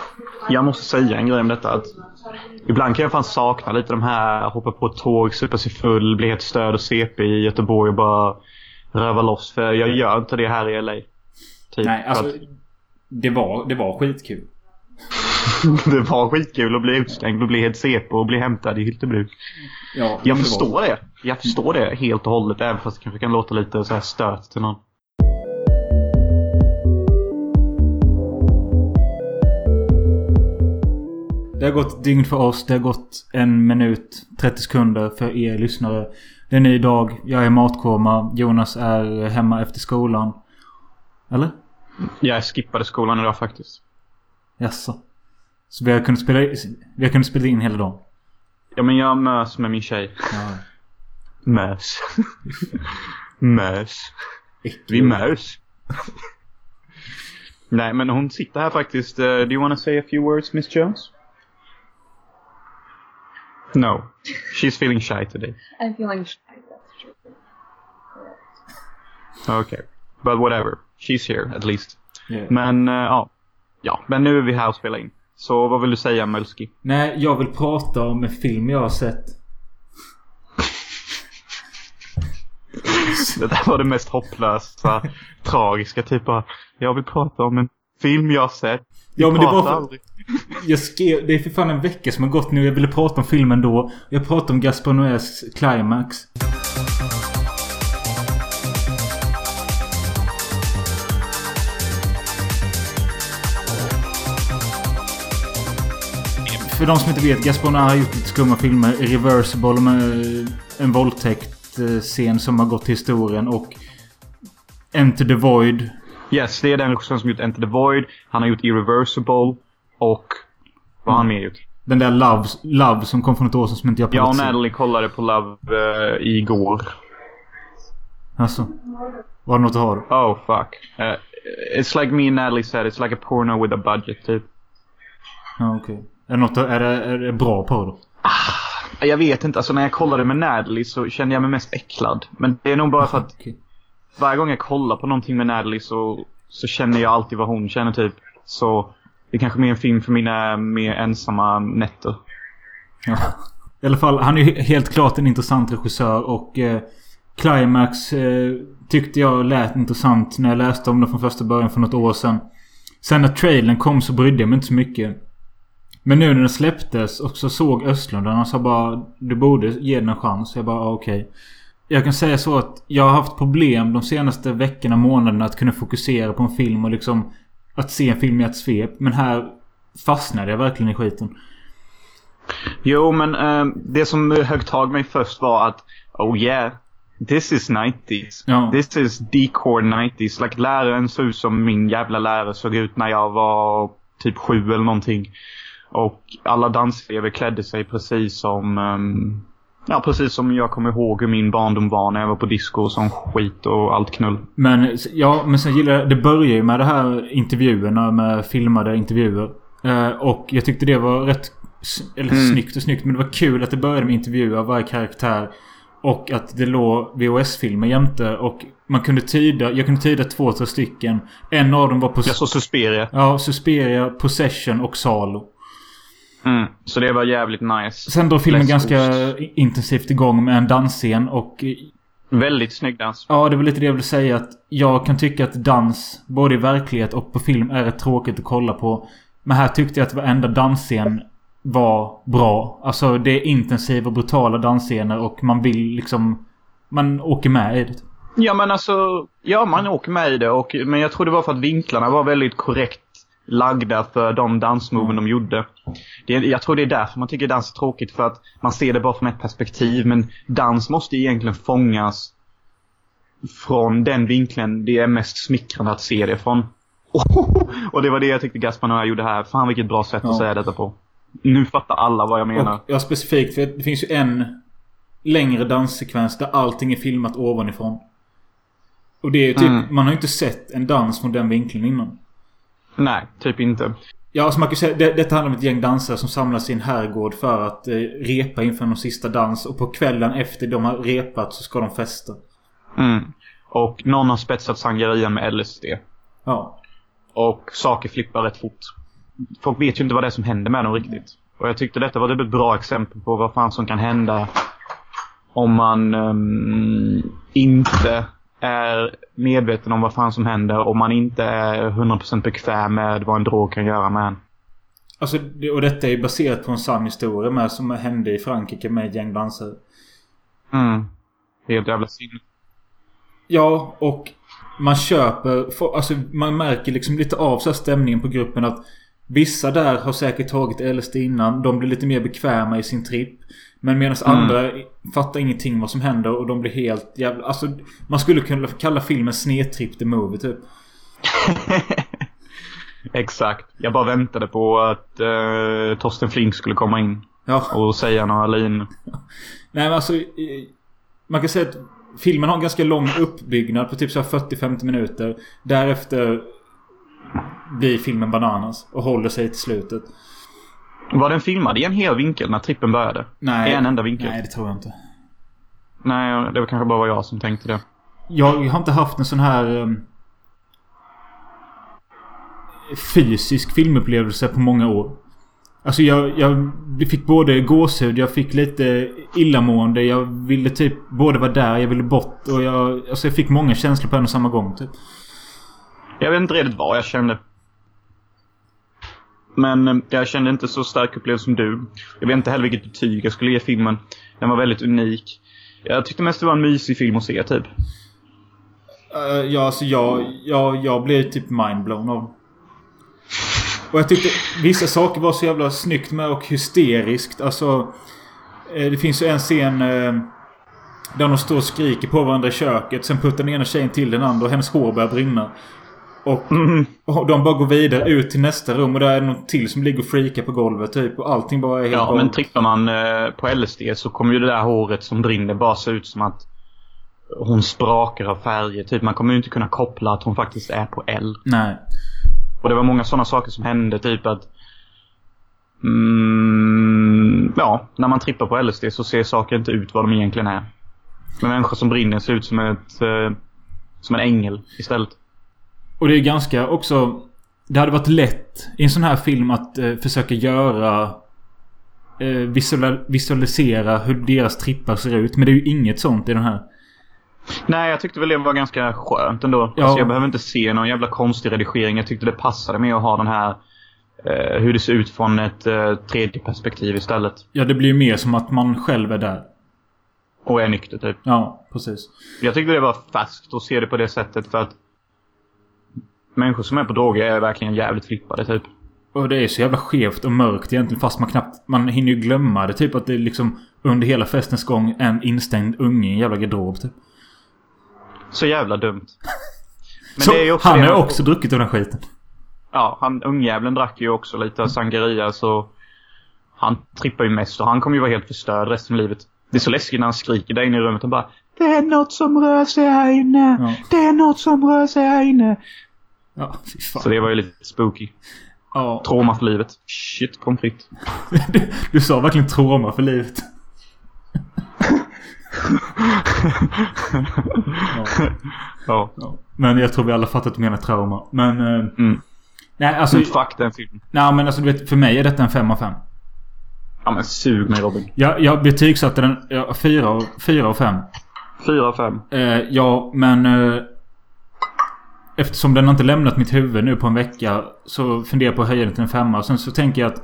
Jag måste säga en grej om detta. Att ibland kan jag fan sakna lite de här hoppa på ett tåg, supa sig full, bli helt störd och CP i Göteborg och bara röva loss. För jag gör inte det här i LA. Typ. Nej, alltså... att Det var, det var skitkul. det var skitkul att bli utslängd och bli helt CP och bli hämtad i Hyltebruk. Ja, Jag förstår det. Jag förstår det helt och hållet. Även fast det kanske kan låta lite så här stört till någon. Det har gått dygn för oss. Det har gått en minut 30 sekunder för er lyssnare. Det är en ny dag. Jag är matkoma. Jonas är hemma efter skolan. Eller? Jag skippade skolan idag faktiskt. Jaså? Så vi har kunnat spela, vi har kunnat spela in hela dagen? Ja men jag mös med min tjej. Ja. Mös. mös. Vi mös. Nej men hon sitter här faktiskt. Uh, do you wanna say a few words Miss Jones? No. She's feeling shy today. I'm feeling shy. That's true. Okay. But whatever. She's here at least. Yeah. Men eh, ja. Ja, men nu är vi här och spelar in. Så vad vill du säga Mölski? Nej, jag vill prata om en film jag har sett. Det där var det mest hopplösa, tragiska typ av, Jag vill prata om en film jag sett. Ja, men det var aldrig. Jag skrev... Det är för fan en vecka som har gått nu. Jag ville prata om filmen då. Jag pratade om Gaspar Noés Climax. För de som inte vet, Gaspar Noé har gjort lite skumma filmer. Reversible med en våldtäkt-scen som har gått till historien och Enter the Void. Yes, det är den regissören som gjort Enter the Void. Han har gjort Irreversible. Och vad har han mer gjort? Den där Love, Love som kom för något år sedan som inte jag Jag och. Natalie kollade på Love uh, igår. Alltså. Var det något att ha då? Oh fuck. Uh, it's like me and Natalie said, it's like a porno with a budget typ. Ja, okej. Är, det något, är, det, är det bra på då? Jag vet inte, alltså när jag kollade med Natalie så kände jag mig mest äcklad. Men det är nog bara för att Okej varje gång jag kollar på någonting med Natalie så, så känner jag alltid vad hon känner typ. Så det är kanske mer en film för mina mer ensamma nätter. Ja. I alla fall, han är ju helt klart en intressant regissör och eh, Climax eh, tyckte jag lät intressant när jag läste om det från första början för något år sedan. Sen när trailern kom så brydde jag mig inte så mycket. Men nu när den släpptes och så såg Östlund den och han sa bara Du borde ge den en chans. Jag bara ah, okej. Jag kan säga så att jag har haft problem de senaste veckorna, månaderna att kunna fokusera på en film och liksom att se en film i ett svep. Men här fastnade jag verkligen i skiten. Jo, men eh, det som högg tag mig först var att Oh yeah, this is 90s. Ja. This is decor 90s. Like läraren såg ut som min jävla lärare såg ut när jag var typ sju eller någonting. Och alla danselever klädde sig precis som ehm, Ja, precis som jag kommer ihåg hur min barndom var när jag var på disco och sån skit och allt knull. Men ja, men sen gillar jag... Det börjar ju med det här intervjuerna med filmade intervjuer. Eh, och jag tyckte det var rätt... Eller Mm. snyggt och snyggt. Men det var kul att det började med intervjuer av varje karaktär. Och att det låg VHS-filmer jämte. Och man kunde tyda... Jag kunde tyda två, tre stycken. En av dem var på... Jag såg Suspiria. Ja, Suspiria, Possession och Salo. Mm. Så det var jävligt nice. Sen drar filmen ganska intensivt igång med en dansscen och... Väldigt snygg dans. Ja, det var lite det jag ville säga. Att jag kan tycka att dans, både i verklighet och på film, är rätt tråkigt att kolla på. Men här tyckte jag att varenda dansscen var bra. Alltså det är intensiva, brutala dansscener och man vill liksom... Man åker med i det. Ja men alltså, ja man åker med i det och, men jag tror det var för att vinklarna var väldigt korrekt lagda för de dansmoven de gjorde. Det, jag tror det är därför man tycker dans är tråkigt för att man ser det bara från ett perspektiv men dans måste egentligen fångas från den vinkeln det är mest smickrande att se det från. och det var det jag tyckte Gaspar Noé gjorde här. Fan vilket bra sätt Ja. att säga detta på. Nu fattar alla vad jag menar. Och ja, specifikt för det finns ju en längre danssekvens där allting är filmat ovanifrån. Och det är ju typ... Mm. Man har ju inte sett en dans från den vinkeln innan. Nej, typ inte. Ja, alltså man kan säga det, detta handlar om ett gäng dansare som samlas i en herrgård för att eh, repa inför någon sista dans. Och på kvällen efter de har repat så ska de festa. Mm. Och någon har spetsat sangerian med LSD. Ja. Och saker flippar rätt fort. Folk vet ju inte vad det är som händer med dem riktigt. Och jag tyckte detta var typ ett bra exempel på vad fan som kan hända om man ehm, inte är medveten om vad fan som händer och man inte är 100% bekväm med vad en drog kan göra med en. Alltså, och detta är ju baserat på en sann historia med som hände i Frankrike med ett gäng dansare. Mm. Helt jävla sinne. Ja, och man köper... Alltså man märker liksom lite av så stämningen på gruppen att Vissa där har säkert tagit LSD innan. De blir lite mer bekväma i sin tripp. Men medan Mm. andra fattar ingenting vad som händer och de blir helt jävla... Alltså man skulle kunna kalla filmen snedtripp the movie typ. Exakt. Jag bara väntade på att uh, Torsten Flink skulle komma in Ja. och säga några linjer. Nej men alltså... eh, Man kan säga att filmen har en ganska lång uppbyggnad på typ så här 40-50 minuter. Därefter blir filmen bananas och håller sig till slutet. Var den filmad i en hel vinkel när trippen började? Nej. I en enda vinkel? Nej, det tror jag inte. Nej, det var kanske bara var jag som tänkte det. Jag har inte haft en sån här... um, fysisk filmupplevelse på många år. Alltså jag, jag fick både gåshud, jag fick lite illamående. Jag ville typ både vara där, jag ville bort. Och jag, alltså jag fick många känslor på en och samma gång typ. Jag vet inte riktigt vad jag kände. Men eh, jag kände inte så stark upplevelse som du. Jag vet inte heller vilket betyg jag skulle ge filmen. Den var väldigt unik. Jag tyckte mest det var en mysig film att se, typ. Uh, ja, alltså jag, jag, jag blev typ mindblown av Och jag tyckte vissa saker var så jävla snyggt med och hysteriskt. Alltså... Eh, det finns ju en scen... Där de står och skriker på varandra i köket. Sen puttar den ena tjejen till den andra och hennes hår börjar brinna. Och, och de bara går vidare ut till nästa rum och där är det någon till som ligger och freakar på golvet typ. Och allting bara är helt Ja, bara- men trippar man eh, på LSD så kommer ju det där håret som brinner bara se ut som att hon sprakar av färger. Typ man kommer ju inte kunna koppla att hon faktiskt är på L. Nej. Och det var många sådana saker som hände. Typ att... Mm, ja, när man trippar på LSD så ser saker inte ut vad de egentligen är. Men människor som brinner ser ut som ett... Eh, som en ängel istället. Och det är ganska också... Det hade varit lätt i en sån här film att eh, försöka göra... Eh, visual, visualisera hur deras trippar ser ut. Men det är ju inget sånt i den här. Nej, jag tyckte väl det var ganska skönt ändå. Ja. Alltså, jag behöver inte se någon jävla konstig redigering. Jag tyckte det passade med att ha den här... Eh, hur det ser ut från ett eh, tredje perspektiv istället. Ja, det blir ju mer som att man själv är där. Och är nykter typ. Ja, precis. Jag tyckte det var färskt att se det på det sättet för att människor som är på droger är verkligen jävligt flippade typ. Och det är så jävla skevt och mörkt egentligen fast man knappt... Man hinner ju glömma det. Typ att det är liksom under hela festens gång en instängd unge i en jävla garderob typ. Så jävla dumt. Så är han har man- också druckit av den skiten. Ja, han, ungjäveln drack ju också lite sangria så... Han trippar ju mest och han kommer ju vara helt förstörd resten av livet. Det är så läskigt när han skriker där inne i rummet och bara Det är något som rör sig här inne. Ja. Det är något som rör sig här inne. Ja, fy fan. Så det var ju lite spooky. Ja. Trauma för livet. Shit, kom fritt. Du, du sa verkligen trauma för livet. Ja. Ja. Men jag tror vi alla fattar att du menar trauma. Men... Eh, Mm. Nej, alltså... Men fuck den filmen. Nej, men alltså du vet, för mig är detta en 5 av 5. Ja men sug mig Robin. Jag, jag betygsatte den ja, 4 av, 4 av 5. Fyra av fem. Eh, ja, men... Eh, eftersom den har inte lämnat mitt huvud nu på en vecka så funderar jag på att höja den till en femma. Sen så tänker jag att...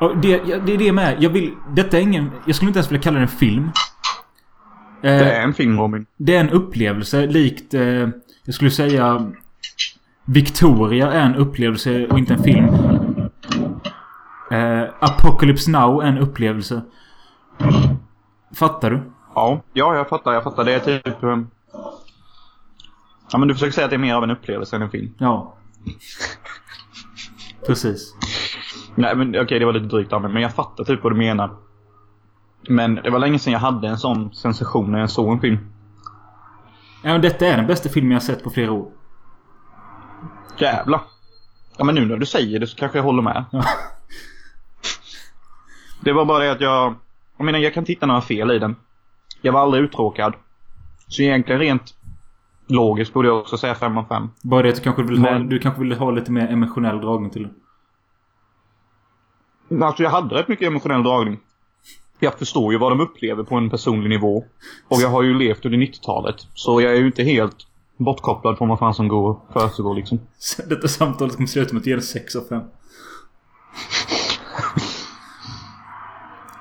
och det, det är det med. Jag vill... Detta är ingen... Jag skulle inte ens vilja kalla det en film. Eh, Det är en film Robin. Det är en upplevelse likt... Eh, jag skulle säga... Victoria är en upplevelse och inte en film. Eh, Apocalypse Now är en upplevelse. Fattar du? Ja. Ja, jag fattar. Jag fattar. Det är typ... Ja men du försöker säga att det är mer av en upplevelse än en film. Ja. Precis. Nej men okej, det var lite drygt av mig. Men jag fattar typ vad du menar. Men det var länge sedan jag hade en sån sensation när jag såg en film. Ja, men detta är den bästa filmen jag sett på flera år. Jävlar. Ja men nu när du säger det så kanske jag håller med. Ja. Det var bara det att jag... Jag menar jag kan titta några fel i den. Jag var aldrig uttråkad. Så egentligen rent logiskt borde jag också säga 5 av 5. Bara det att du kanske vill ha, Men- du kanske vill ha lite mer emotionell dragning till den. Alltså jag hade rätt mycket emotionell dragning. Jag förstår ju vad de upplever på en personlig nivå. Och jag har ju levt under 90-talet. Så jag är ju inte helt bortkopplad från vad fan som går försiggår liksom. Så Detta samtalet kommer sluta med att ge det 6 av 5.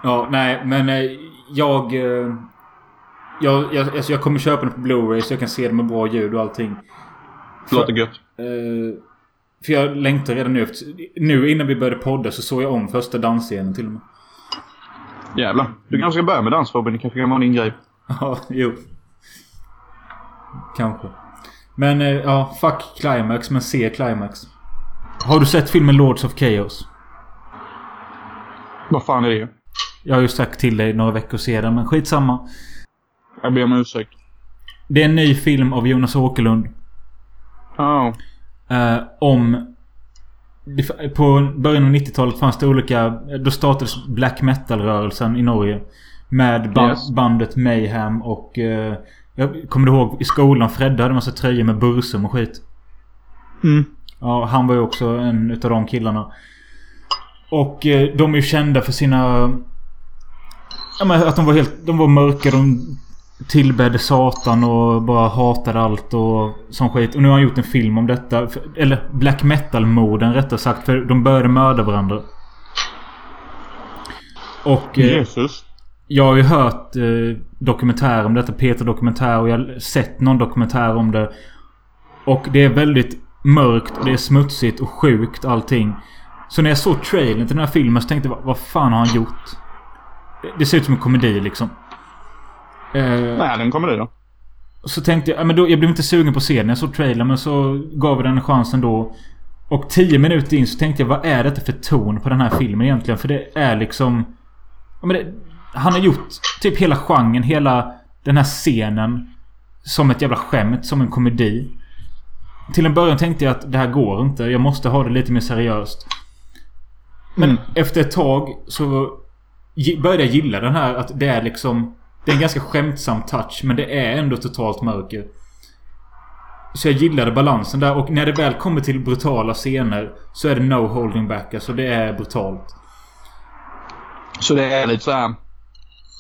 ja, nej, men eh, jag... Jag, jag, alltså jag kommer köpa den på Blu-ray så jag kan se den med bra ljud och allting. Det låter gött. Eh, för jag längtar redan nu. Efter, nu innan vi började podda så såg jag om första dansscenen till och med. Jävlar. Du kanske ska börja med dans Robin. Det kanske kan vara din grej. Ja, jo. Kanske. Men eh, ja, fuck Climax men se Climax. Har du sett filmen Lords of Chaos? Vad fan är det? Jag har ju sagt till dig några veckor sedan men skitsamma. Jag ber om ursäkt. Det är en ny film av Jonas Åkerlund. Ja. Eh, om... På början av 90-talet fanns det olika... Då startades black metal-rörelsen i Norge. Med ba- Yes. bandet Mayhem och... eh, jag kommer du ihåg i skolan Fredde hade massa tröjor med Bursum och skit. Mm. Ja, han var ju också en utav de killarna. Och eh, de är ju kända för sina... Ja men att de var helt... De var mörka, de tillbedde Satan och bara hatade allt och sån skit. Och nu har han gjort en film om detta. Eller black metal-morden rättare sagt. För de började mörda varandra. Och... eh, Jesus. Jag har ju hört eh, dokumentär om detta. Peter dokumentär och jag har sett någon dokumentär om det. Och det är väldigt mörkt och det är smutsigt och sjukt allting. Så när jag såg trailern till den här filmen så tänkte jag vad, fan har han gjort? Det, det ser ut som en komedi liksom. Eh, Nej, den kommer det då. så tänkte jag, ja, men då, jag blev inte sugen på den. Jag såg trailern men så gav vi den en chans ändå. Och tio minuter in så tänkte jag vad är detta för ton på den här filmen egentligen? För det är liksom... Men det, han har gjort typ hela genren, hela den här scenen. Som ett jävla skämt, som en komedi. Till en början tänkte jag att det här går inte. Jag måste ha det lite mer seriöst. Men Mm. efter ett tag så började jag gilla den här att det är liksom... Det är en ganska skämtsam touch men det är ändå totalt mörker. Så jag gillade balansen där och när det väl kommer till brutala scener så är det no holding back. Alltså det är brutalt. Så det är lite så här.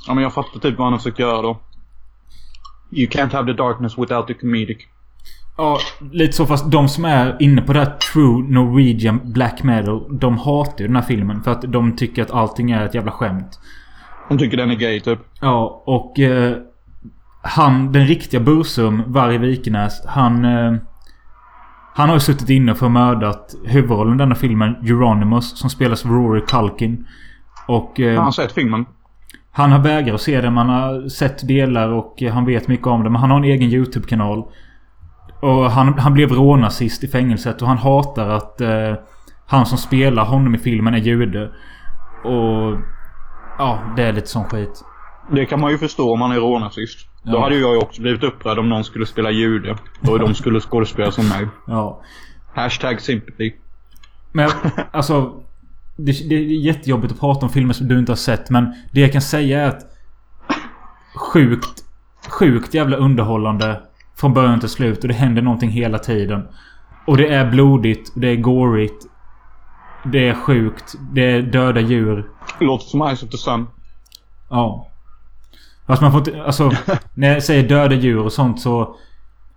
Ja, men jag fattar typ vad han har försökt göra då. You can't have the darkness without the comedic. Ja, lite så fast de som är inne på det här true Norwegian black metal. De hatar ju den här filmen för att de tycker att allting är ett jävla skämt. De tycker den är gay typ. Ja, och eh, han, den riktiga Bursum, Varg Vikenäs, han... Eh, han har ju suttit inne för mördat huvudrollen i denna filmen, Euronymous, som spelas av Rory Culkin. Och... Eh, Har han sett filmen? han har vägrat att se den. Man har sett delar och eh, han vet mycket om det. Men han har en egen YouTube-kanal. Och han, han blev rånazist i fängelset och han hatar att eh, han som spelar honom i filmen är jude. Och... Ja, det är lite sån skit. Det kan man ju förstå om man är rånazist. Då Ja. hade ju jag ju också blivit upprörd om någon skulle spela jude. Och de skulle skådespela som mig. Ja. Hashtag sympathy. Men alltså... Det, det är jättejobbigt att prata om filmer som du inte har sett men det jag kan säga är att... Sjukt... Sjukt jävla underhållande. Från början till slut och det händer någonting hela tiden. Och det är blodigt, och det är gorigt. Det är sjukt. Det är döda djur. Låter som Eyes of the Sun. Ja. Fast man får inte... Alltså... När jag säger döda djur och sånt så...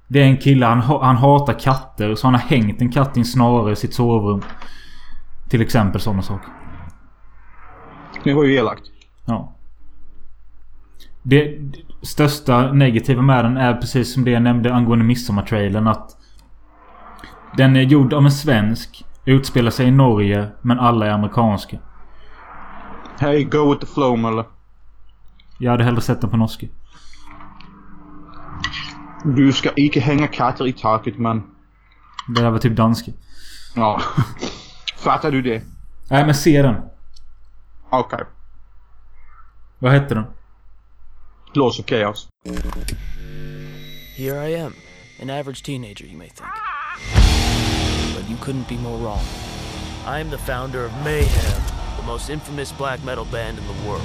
Det är en kille, han, ha- han hatar katter. Så han har hängt en katt i en snara i sitt sovrum. Till exempel sådana saker. Det var ju elakt. Ja. Det, det största negativa med den är precis som det jag nämnde angående Midsommar-trailern att... Den är gjord av en svensk. Utspelar sig i Norge. Men alla är amerikanska. Hey, go with the flow Mölle. Jag hade hellre sett den på norska. Du ska inte hänga katter i taket man. Det där var typ danska. Ja. Fattar du det? Nej men se den. Okej. Vad hette den? Laws of Chaos. Here I am, an average teenager, you may think. But you couldn't be more wrong. I am the founder of Mayhem, the most infamous black metal band in the world.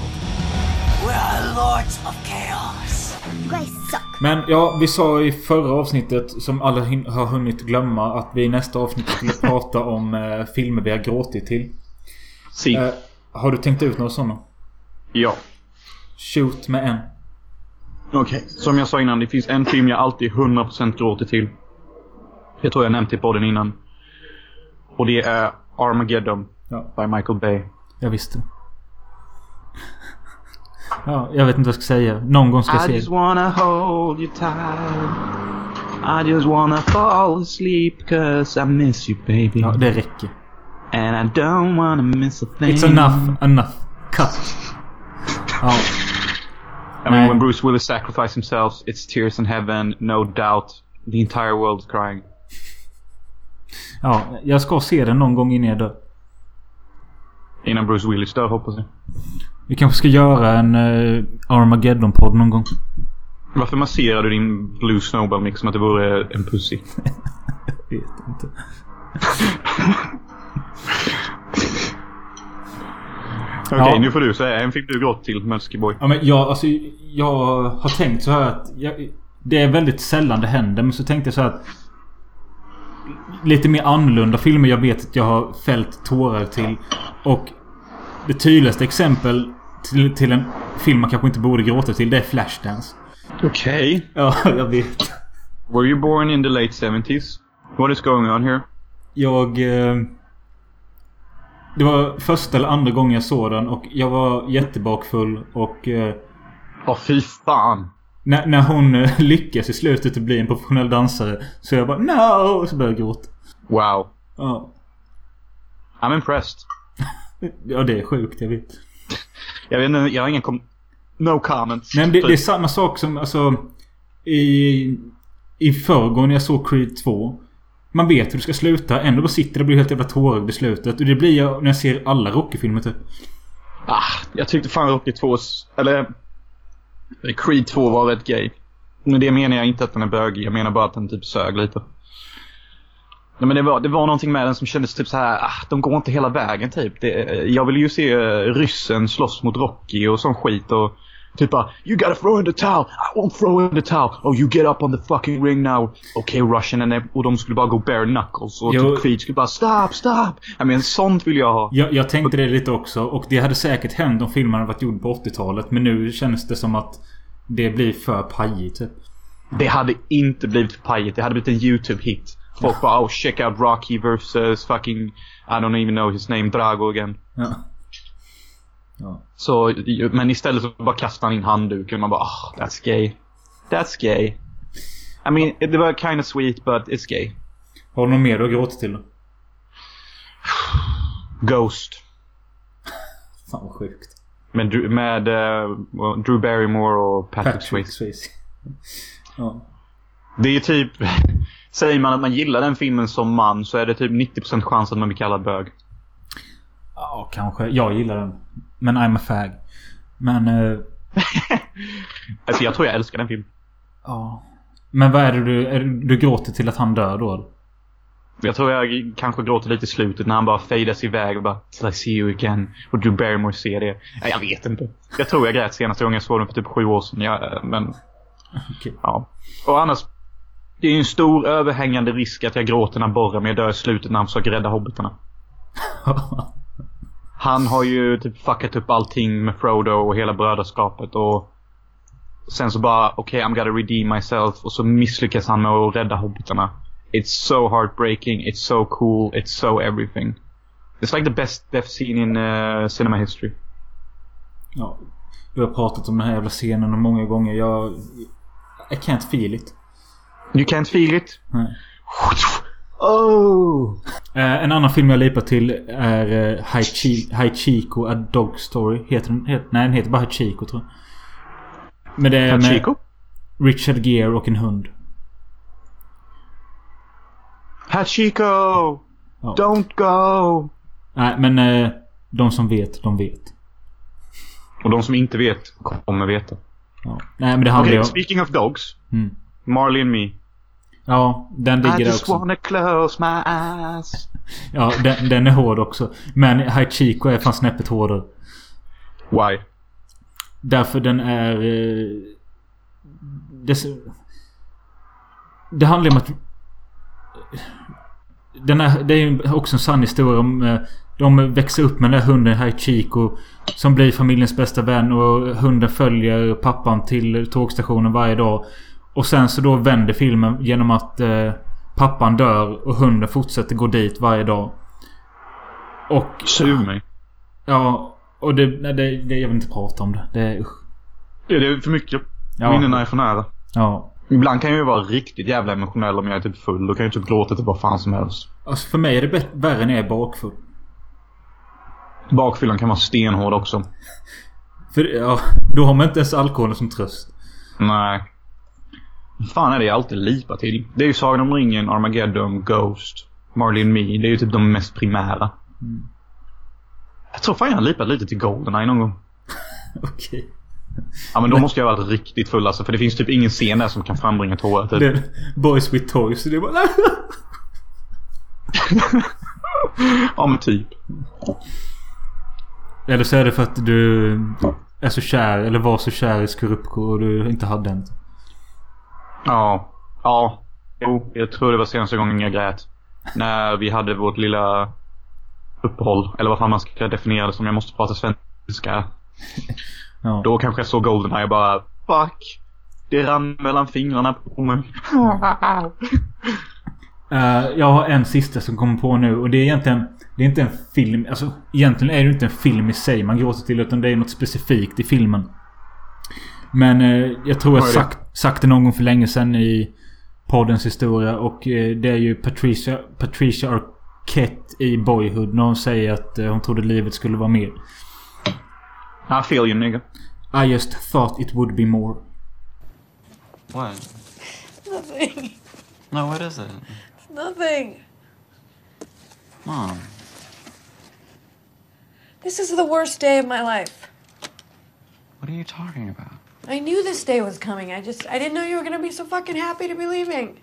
We are lords of chaos. You guys suck. Men ja, vi sa i förra avsnittet som alla har hunnit glömma att vi i nästa avsnitt skulle prata om eh, filmer vi har gråtit till. Si. Eh, har du tänkt ut några sådana? Ja. Shoot med en. Okej, som jag sa innan, det finns en film jag alltid 100% gråter till. Jag tror jag nämnt i podden innan. Och det är Armageddon Ja, by Michael Bay. Jag visste. ja, jag vet inte vad jag ska säga. Någon gång ska jag I se just wanna hold you tight. I just wanna fall asleep cause I miss you baby. Ja, det räcker. And I don't wanna miss a thing. It's enough, enough. Cut. Ja, I mean when Bruce Willis sacrificed himself, it's tears in heaven, no doubt. The entire world is crying. ja, jag ska se den någon gång innan jag dör. Innan Bruce Willis dör hoppas jag. Vi kanske ska göra en uh, Armageddon-podd någon gång. Varför masserar du din Blue Snowball mix som att det vore en pussy? Vet inte. Okej, Ja. nu får du säga en film du grått till, Mölskiboy. Ja men jag, alltså, jag har tänkt så här att jag, Det är väldigt sällan det händer men så tänkte jag så här att Lite mer annorlunda filmer jag vet att jag har fällt tårar till. Och det tydligaste exempel till, till en film man kanske inte borde gråta till det är Flashdance. Okay. Ja, jag vet. Were you born in the late 70s? What is going on here? Jag... Eh, det var första eller andra gången jag såg den och jag var jättebakfull och... Eh, Åh fy fan. När, när hon eh, lyckas i slutet att bli en professionell dansare så jag bara no! Och så började jag gråta. Wow. Ja. I'm impressed. Ja, det är sjukt, jag vet. Jag vet inte, jag har ingen kom... No comments. Nej, men det, Typ. det är samma sak som alltså... I... I förrgår när jag såg Creed 2. Man vet hur det ska sluta. Ändå bara sitter det och blir helt jävla tårögd i slutet. Och det blir jag när jag ser alla Rocky-filmer typ. Ah, jag tyckte fan Rocky 2... Eller... Creed 2 var rätt gay. Men det menar jag inte att den är bögig. Jag menar bara att den typ sög lite. Nej, men det var, det var någonting med den som kändes typ så här, ah, de går inte hela vägen typ. Det, jag vill ju se eh, ryssen slåss mot Rocky och sån skit och typ bara You gotta throw in the towel! I won't throw in the towel! Oh you get up on the fucking ring now! Okay Russian and, och de skulle bara gå bare knuckles och Jo. typ Creed skulle bara Stop, stop! Jag menar sånt vill jag ha. Jag, jag tänkte det lite också. Och det hade säkert hänt om filmen hade varit gjord på 80-talet. Men nu känns det som att det blir för pajigt typ. Det hade inte blivit pajigt. Det hade blivit en YouTube-hit. Folk bara oh check out Rocky versus fucking I don't even know his name Drago again. Ja. Ja. Så, men istället så bara kastar han in handduken man bara oh, that's gay. That's gay. I mean, det var kind of sweet but it's gay. Har du något mer du har gråtit till? Ghost. Fan vad sjukt. Med, med eh, Drew Barrymore och Patrick, Swayze. Swayze. Ja. Det är typ... Säger man att man gillar den filmen som man så är det typ 90% chans att man blir kallad bög. Ja, kanske. Jag gillar den. Men I'm a fag. Men... Eh, Alltså jag tror jag älskar den filmen. ja. Men vad är det du... Är, det- du gråter till att han dör då? Jag tror jag kanske gråter lite i slutet när han bara fadas iväg och bara Till I see you again. Och Drew Barrymore ser det. Nej, jag vet inte. Jag tror jag grät senaste gången jag såg den för typ sju år sedan. Ja, men... Okej. Ja. Och annars. Det är ju en stor överhängande risk att jag gråter när Boromir dör i slutet när han försöker rädda hobbitarna. Han har ju typ fuckat upp allting med Frodo och hela brödraskapet och Sen så bara, okej I'm gonna redeem myself och så misslyckas han med att rädda hobbitarna. It's so heartbreaking, it's so cool, it's so everything. It's like the best death scene in uh, cinema history. ja. Du har pratat om den här jävla scenen många gånger. Jag... I can't feel it. You can't feel it? Nej. Oh! Eh, en annan film jag lipar till är eh, Haichi- Haichiko A Dog Story. Heter den? Het, nej, den heter bara Haichiko tror jag. Men det är med Hachiko? Richard Gere och en hund. Hachiko! Ja. Don't go! Nej, men eh, de som vet, de vet. Och de som inte vet kommer veta. Ja. Nej, men det handlar ju om... speaking of dogs. Mm. Marley and me. Ja, den ligger I där just också. wanna close my eyes. Ja, den, den är hård också. Men Haichiko är fan snäppet hårdare. Why? Därför den är... Eh, det, det handlar om att... Den är, det är ju också en sann historia om... Eh, de växer upp med den där hunden Haichiko. Som blir familjens bästa vän och hunden följer pappan till tågstationen varje dag. Och sen så då vänder filmen genom att eh, pappan dör och hunden fortsätter gå dit varje dag. Och... Sug mig. Ja, och det, nej, det, det... Jag vill inte prata om det. Det är usch. Ja, det är för mycket. Ja. Minnena är för nära. Ja. Ibland kan jag ju vara riktigt jävla emotionell om jag är typ full. Då kan jag typ gråta till vad fan som helst. Alltså för mig är det värre när jag är bakfull. Bakfyllan kan vara stenhård också. För ja, då har man inte ens alkoholen som tröst. Nej. Fan är det jag alltid lipar till? Det är ju Sagan om ringen, Armageddon, Ghost, Marley and Me. Det är ju typ de mest primära. Jag tror fan jag har lipat lite till Goldeneye någon gång. Okej. Ja men då måste jag ha varit riktigt full alltså. För det finns typ ingen scen där som kan frambringa tårar typ. Är Boys with Toys. Det är bara... Ja men typ. Eller så är det för att du är så kär, eller var så kär i Skorupko och du inte hade den. Ja. Ja. Jo, jag tror det var senaste gången jag grät. När vi hade vårt lilla uppehåll. Eller vad fan man ska definiera det som. Jag måste prata svenska. Ja. Då kanske jag såg Goldeneye och bara Fuck. Det rann mellan fingrarna på mig. Eh, jag har en sista som kommer på nu och det är egentligen... Det är inte en film. Alltså egentligen är det inte en film i sig man gråter till utan det är något specifikt i filmen. Men eh, jag tror jag sagt, sagt det någon gång för länge sedan i poddens historia och eh, det är ju Patricia, Patricia Arquette i Boyhood när hon säger att eh, hon trodde livet skulle vara mer. I feel you nigga. I just thought it would be more. What? Nothing. No, what is it? It's nothing. Mom. This is the worst day of my life. What are you talking about? I knew this day was coming. I just I didn't know you were gonna be so fucking happy to be leaving.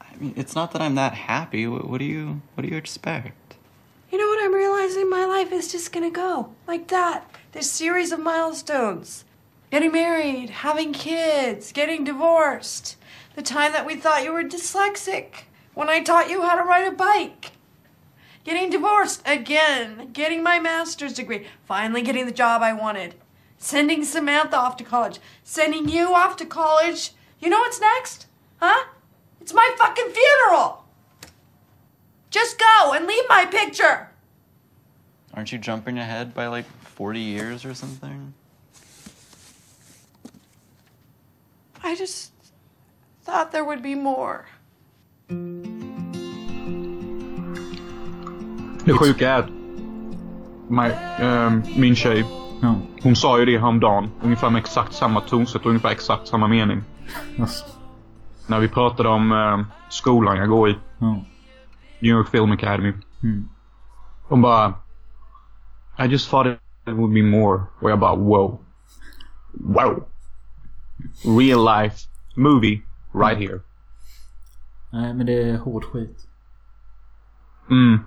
I mean, it's not that I'm that happy. What, what do you What do you expect? You know what I'm realizing? My life is just gonna go like that. This series of milestones. Getting married, having kids, getting divorced. The time that we thought you were dyslexic. When I taught you how to ride a bike. Getting divorced again. Getting my master's degree. Finally getting the job I wanted. Sending Samantha off to college. Sending you off to college. You know what's next? Huh? It's my fucking funeral! Just go and leave my picture! Aren't you jumping ahead by like 40 years or something? I just thought there would be more. Det sjuka är att my, min tjej, Ja. hon sa ju det häromdagen. Ungefär med exakt samma tonsätt och ungefär exakt samma mening. Alltså, När vi pratade om ehm, skolan jag går i. ja. New York Film Academy. Mm. Hon bara... I just thought it would be more. Och jag bara wow. Wow. Real life movie right here. Nej men det är hård skit. Mm.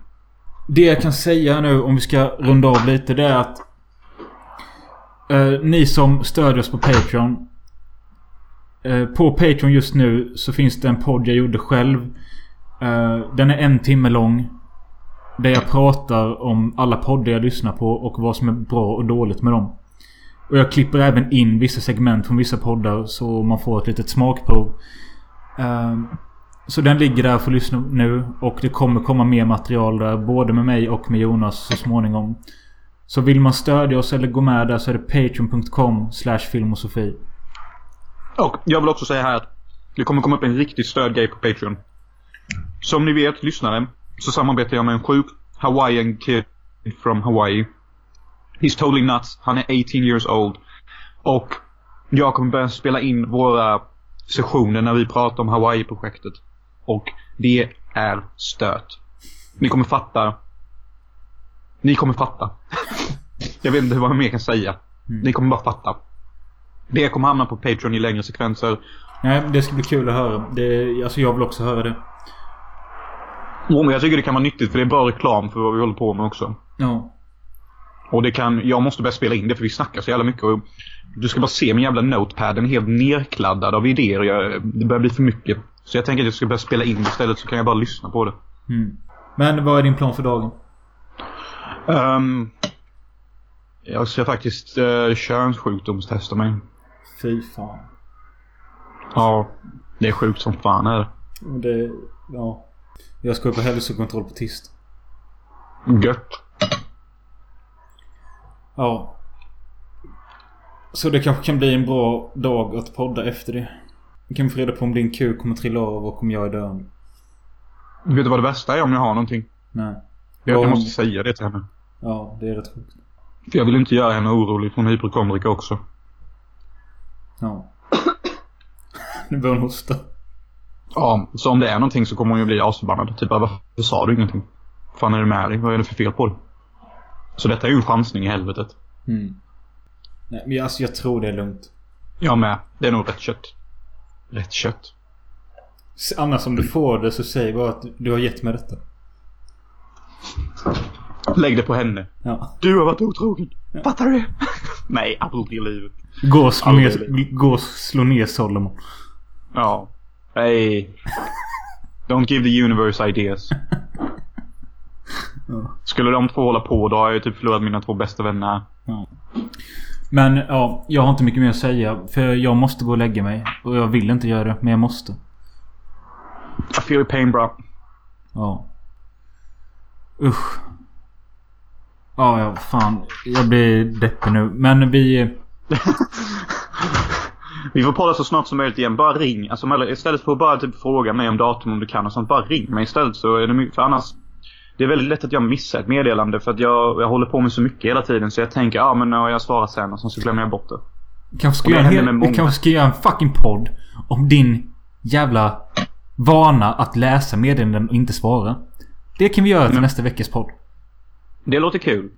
Det jag kan säga nu om vi ska runda av lite det är att eh, ni som stödjer oss på Patreon. Eh, på Patreon just nu så finns det en podd jag gjorde själv. Eh, den är en timme lång. Där jag pratar om alla poddar jag lyssnar på och vad som är bra och dåligt med dem. Och jag klipper även in vissa segment från vissa poddar så man får ett litet smakprov. Eh, så den ligger där för att lyssna nu. Och det kommer komma mer material där. Både med mig och med Jonas så småningom. Så vill man stödja oss eller gå med där så är det patreon.com slash filmosofi. Och jag vill också säga här att det kommer komma upp en riktig stödgrej på Patreon. Som ni vet, lyssnare, så samarbetar jag med en sjuk Hawaiian kid from Hawaii. He's totally nuts. Han är 18 years old. Och jag kommer börja spela in våra sessioner när vi pratar om Hawaii-projektet. Och det är stöt. Ni kommer fatta. Ni kommer fatta. jag vet inte vad jag mer kan säga. Ni kommer bara fatta. Det kommer hamna på Patreon i längre sekvenser. Nej, det ska bli kul att höra. Det, alltså jag vill också höra det. Jo, men jag tycker det kan vara nyttigt för det är bra reklam för vad vi håller på med också. Ja. Och det kan, jag måste börja spela in det för vi snackar så jävla mycket. Och du ska bara se min jävla notepad. Den är helt nerkladdad av idéer. Jag, det börjar bli för mycket. Så jag tänker att jag ska börja spela in istället så kan jag bara lyssna på det. Mm. Men vad är din plan för dagen? Um, jag ska faktiskt uh, könssjukdomstesta mig. Fy fan. Ja, det är sjukt som fan är det. Ja. Jag ska på hälsokontroll på tisdag. Gött. Ja. Så det kanske kan bli en bra dag att podda efter det. Vi kan få reda på om din kuk kommer trilla av och om jag är döende. Vet du vad det värsta är om jag har någonting? Nej. Jag, jag måste säga det till henne. Ja, det är rätt sjukt. För jag vill inte göra henne orolig hon är hypokondriker också. Ja. Nu börjar hon hosta. Ja, så om det är någonting så kommer hon ju bli asförbannad. Typ bara, varför sa du ingenting? Vad fan är det med dig? Vad är det för fel på dig? Så detta är ju en chansning i helvetet. Mm. Nej, men alltså jag tror det är lugnt. Jag med. Det är nog rätt kött. Rätt kött. Annars om du får det så säg bara att du har gett mig detta. Lägg det på henne. Ja. Du har varit otrogen. Fattar du det? Nej, aldrig i livet. Gå och slå ner, gå slå ner Solomon. Ja. Hey. Don't give the universe ideas. Ja. Skulle de två hålla på då har jag ju typ förlorat mina två bästa vänner. Ja. Men ja, jag har inte mycket mer att säga. För jag måste gå och lägga mig. Och jag vill inte göra det, men jag måste. I feel your pain bro. Ja. Usch. Ja, ja, fan. Jag blir deppig nu. Men vi... Vi får podda så snart som möjligt igen. Bara ring. Alltså, istället för att bara typ fråga mig om datum om du kan och sånt. Bara ring mig istället så är det mycket. För annars. Det är väldigt lätt att jag missar ett meddelande för att jag, jag håller på med så mycket hela tiden. Så jag tänker, ja ah, men jag svarar sen och så glömmer jag bort det. Kanske ska, göra en, hel, kanske ska göra en fucking podd om din jävla vana att läsa meddelanden och inte svara. Det kan vi göra till mm. nästa veckas podd. Det låter kul.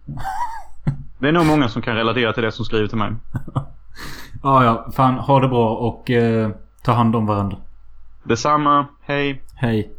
Det är nog många som kan relatera till det som skriver till mig. ja, ja. Fan, ha det bra och eh, ta hand om varandra. Detsamma. Hej. Hej.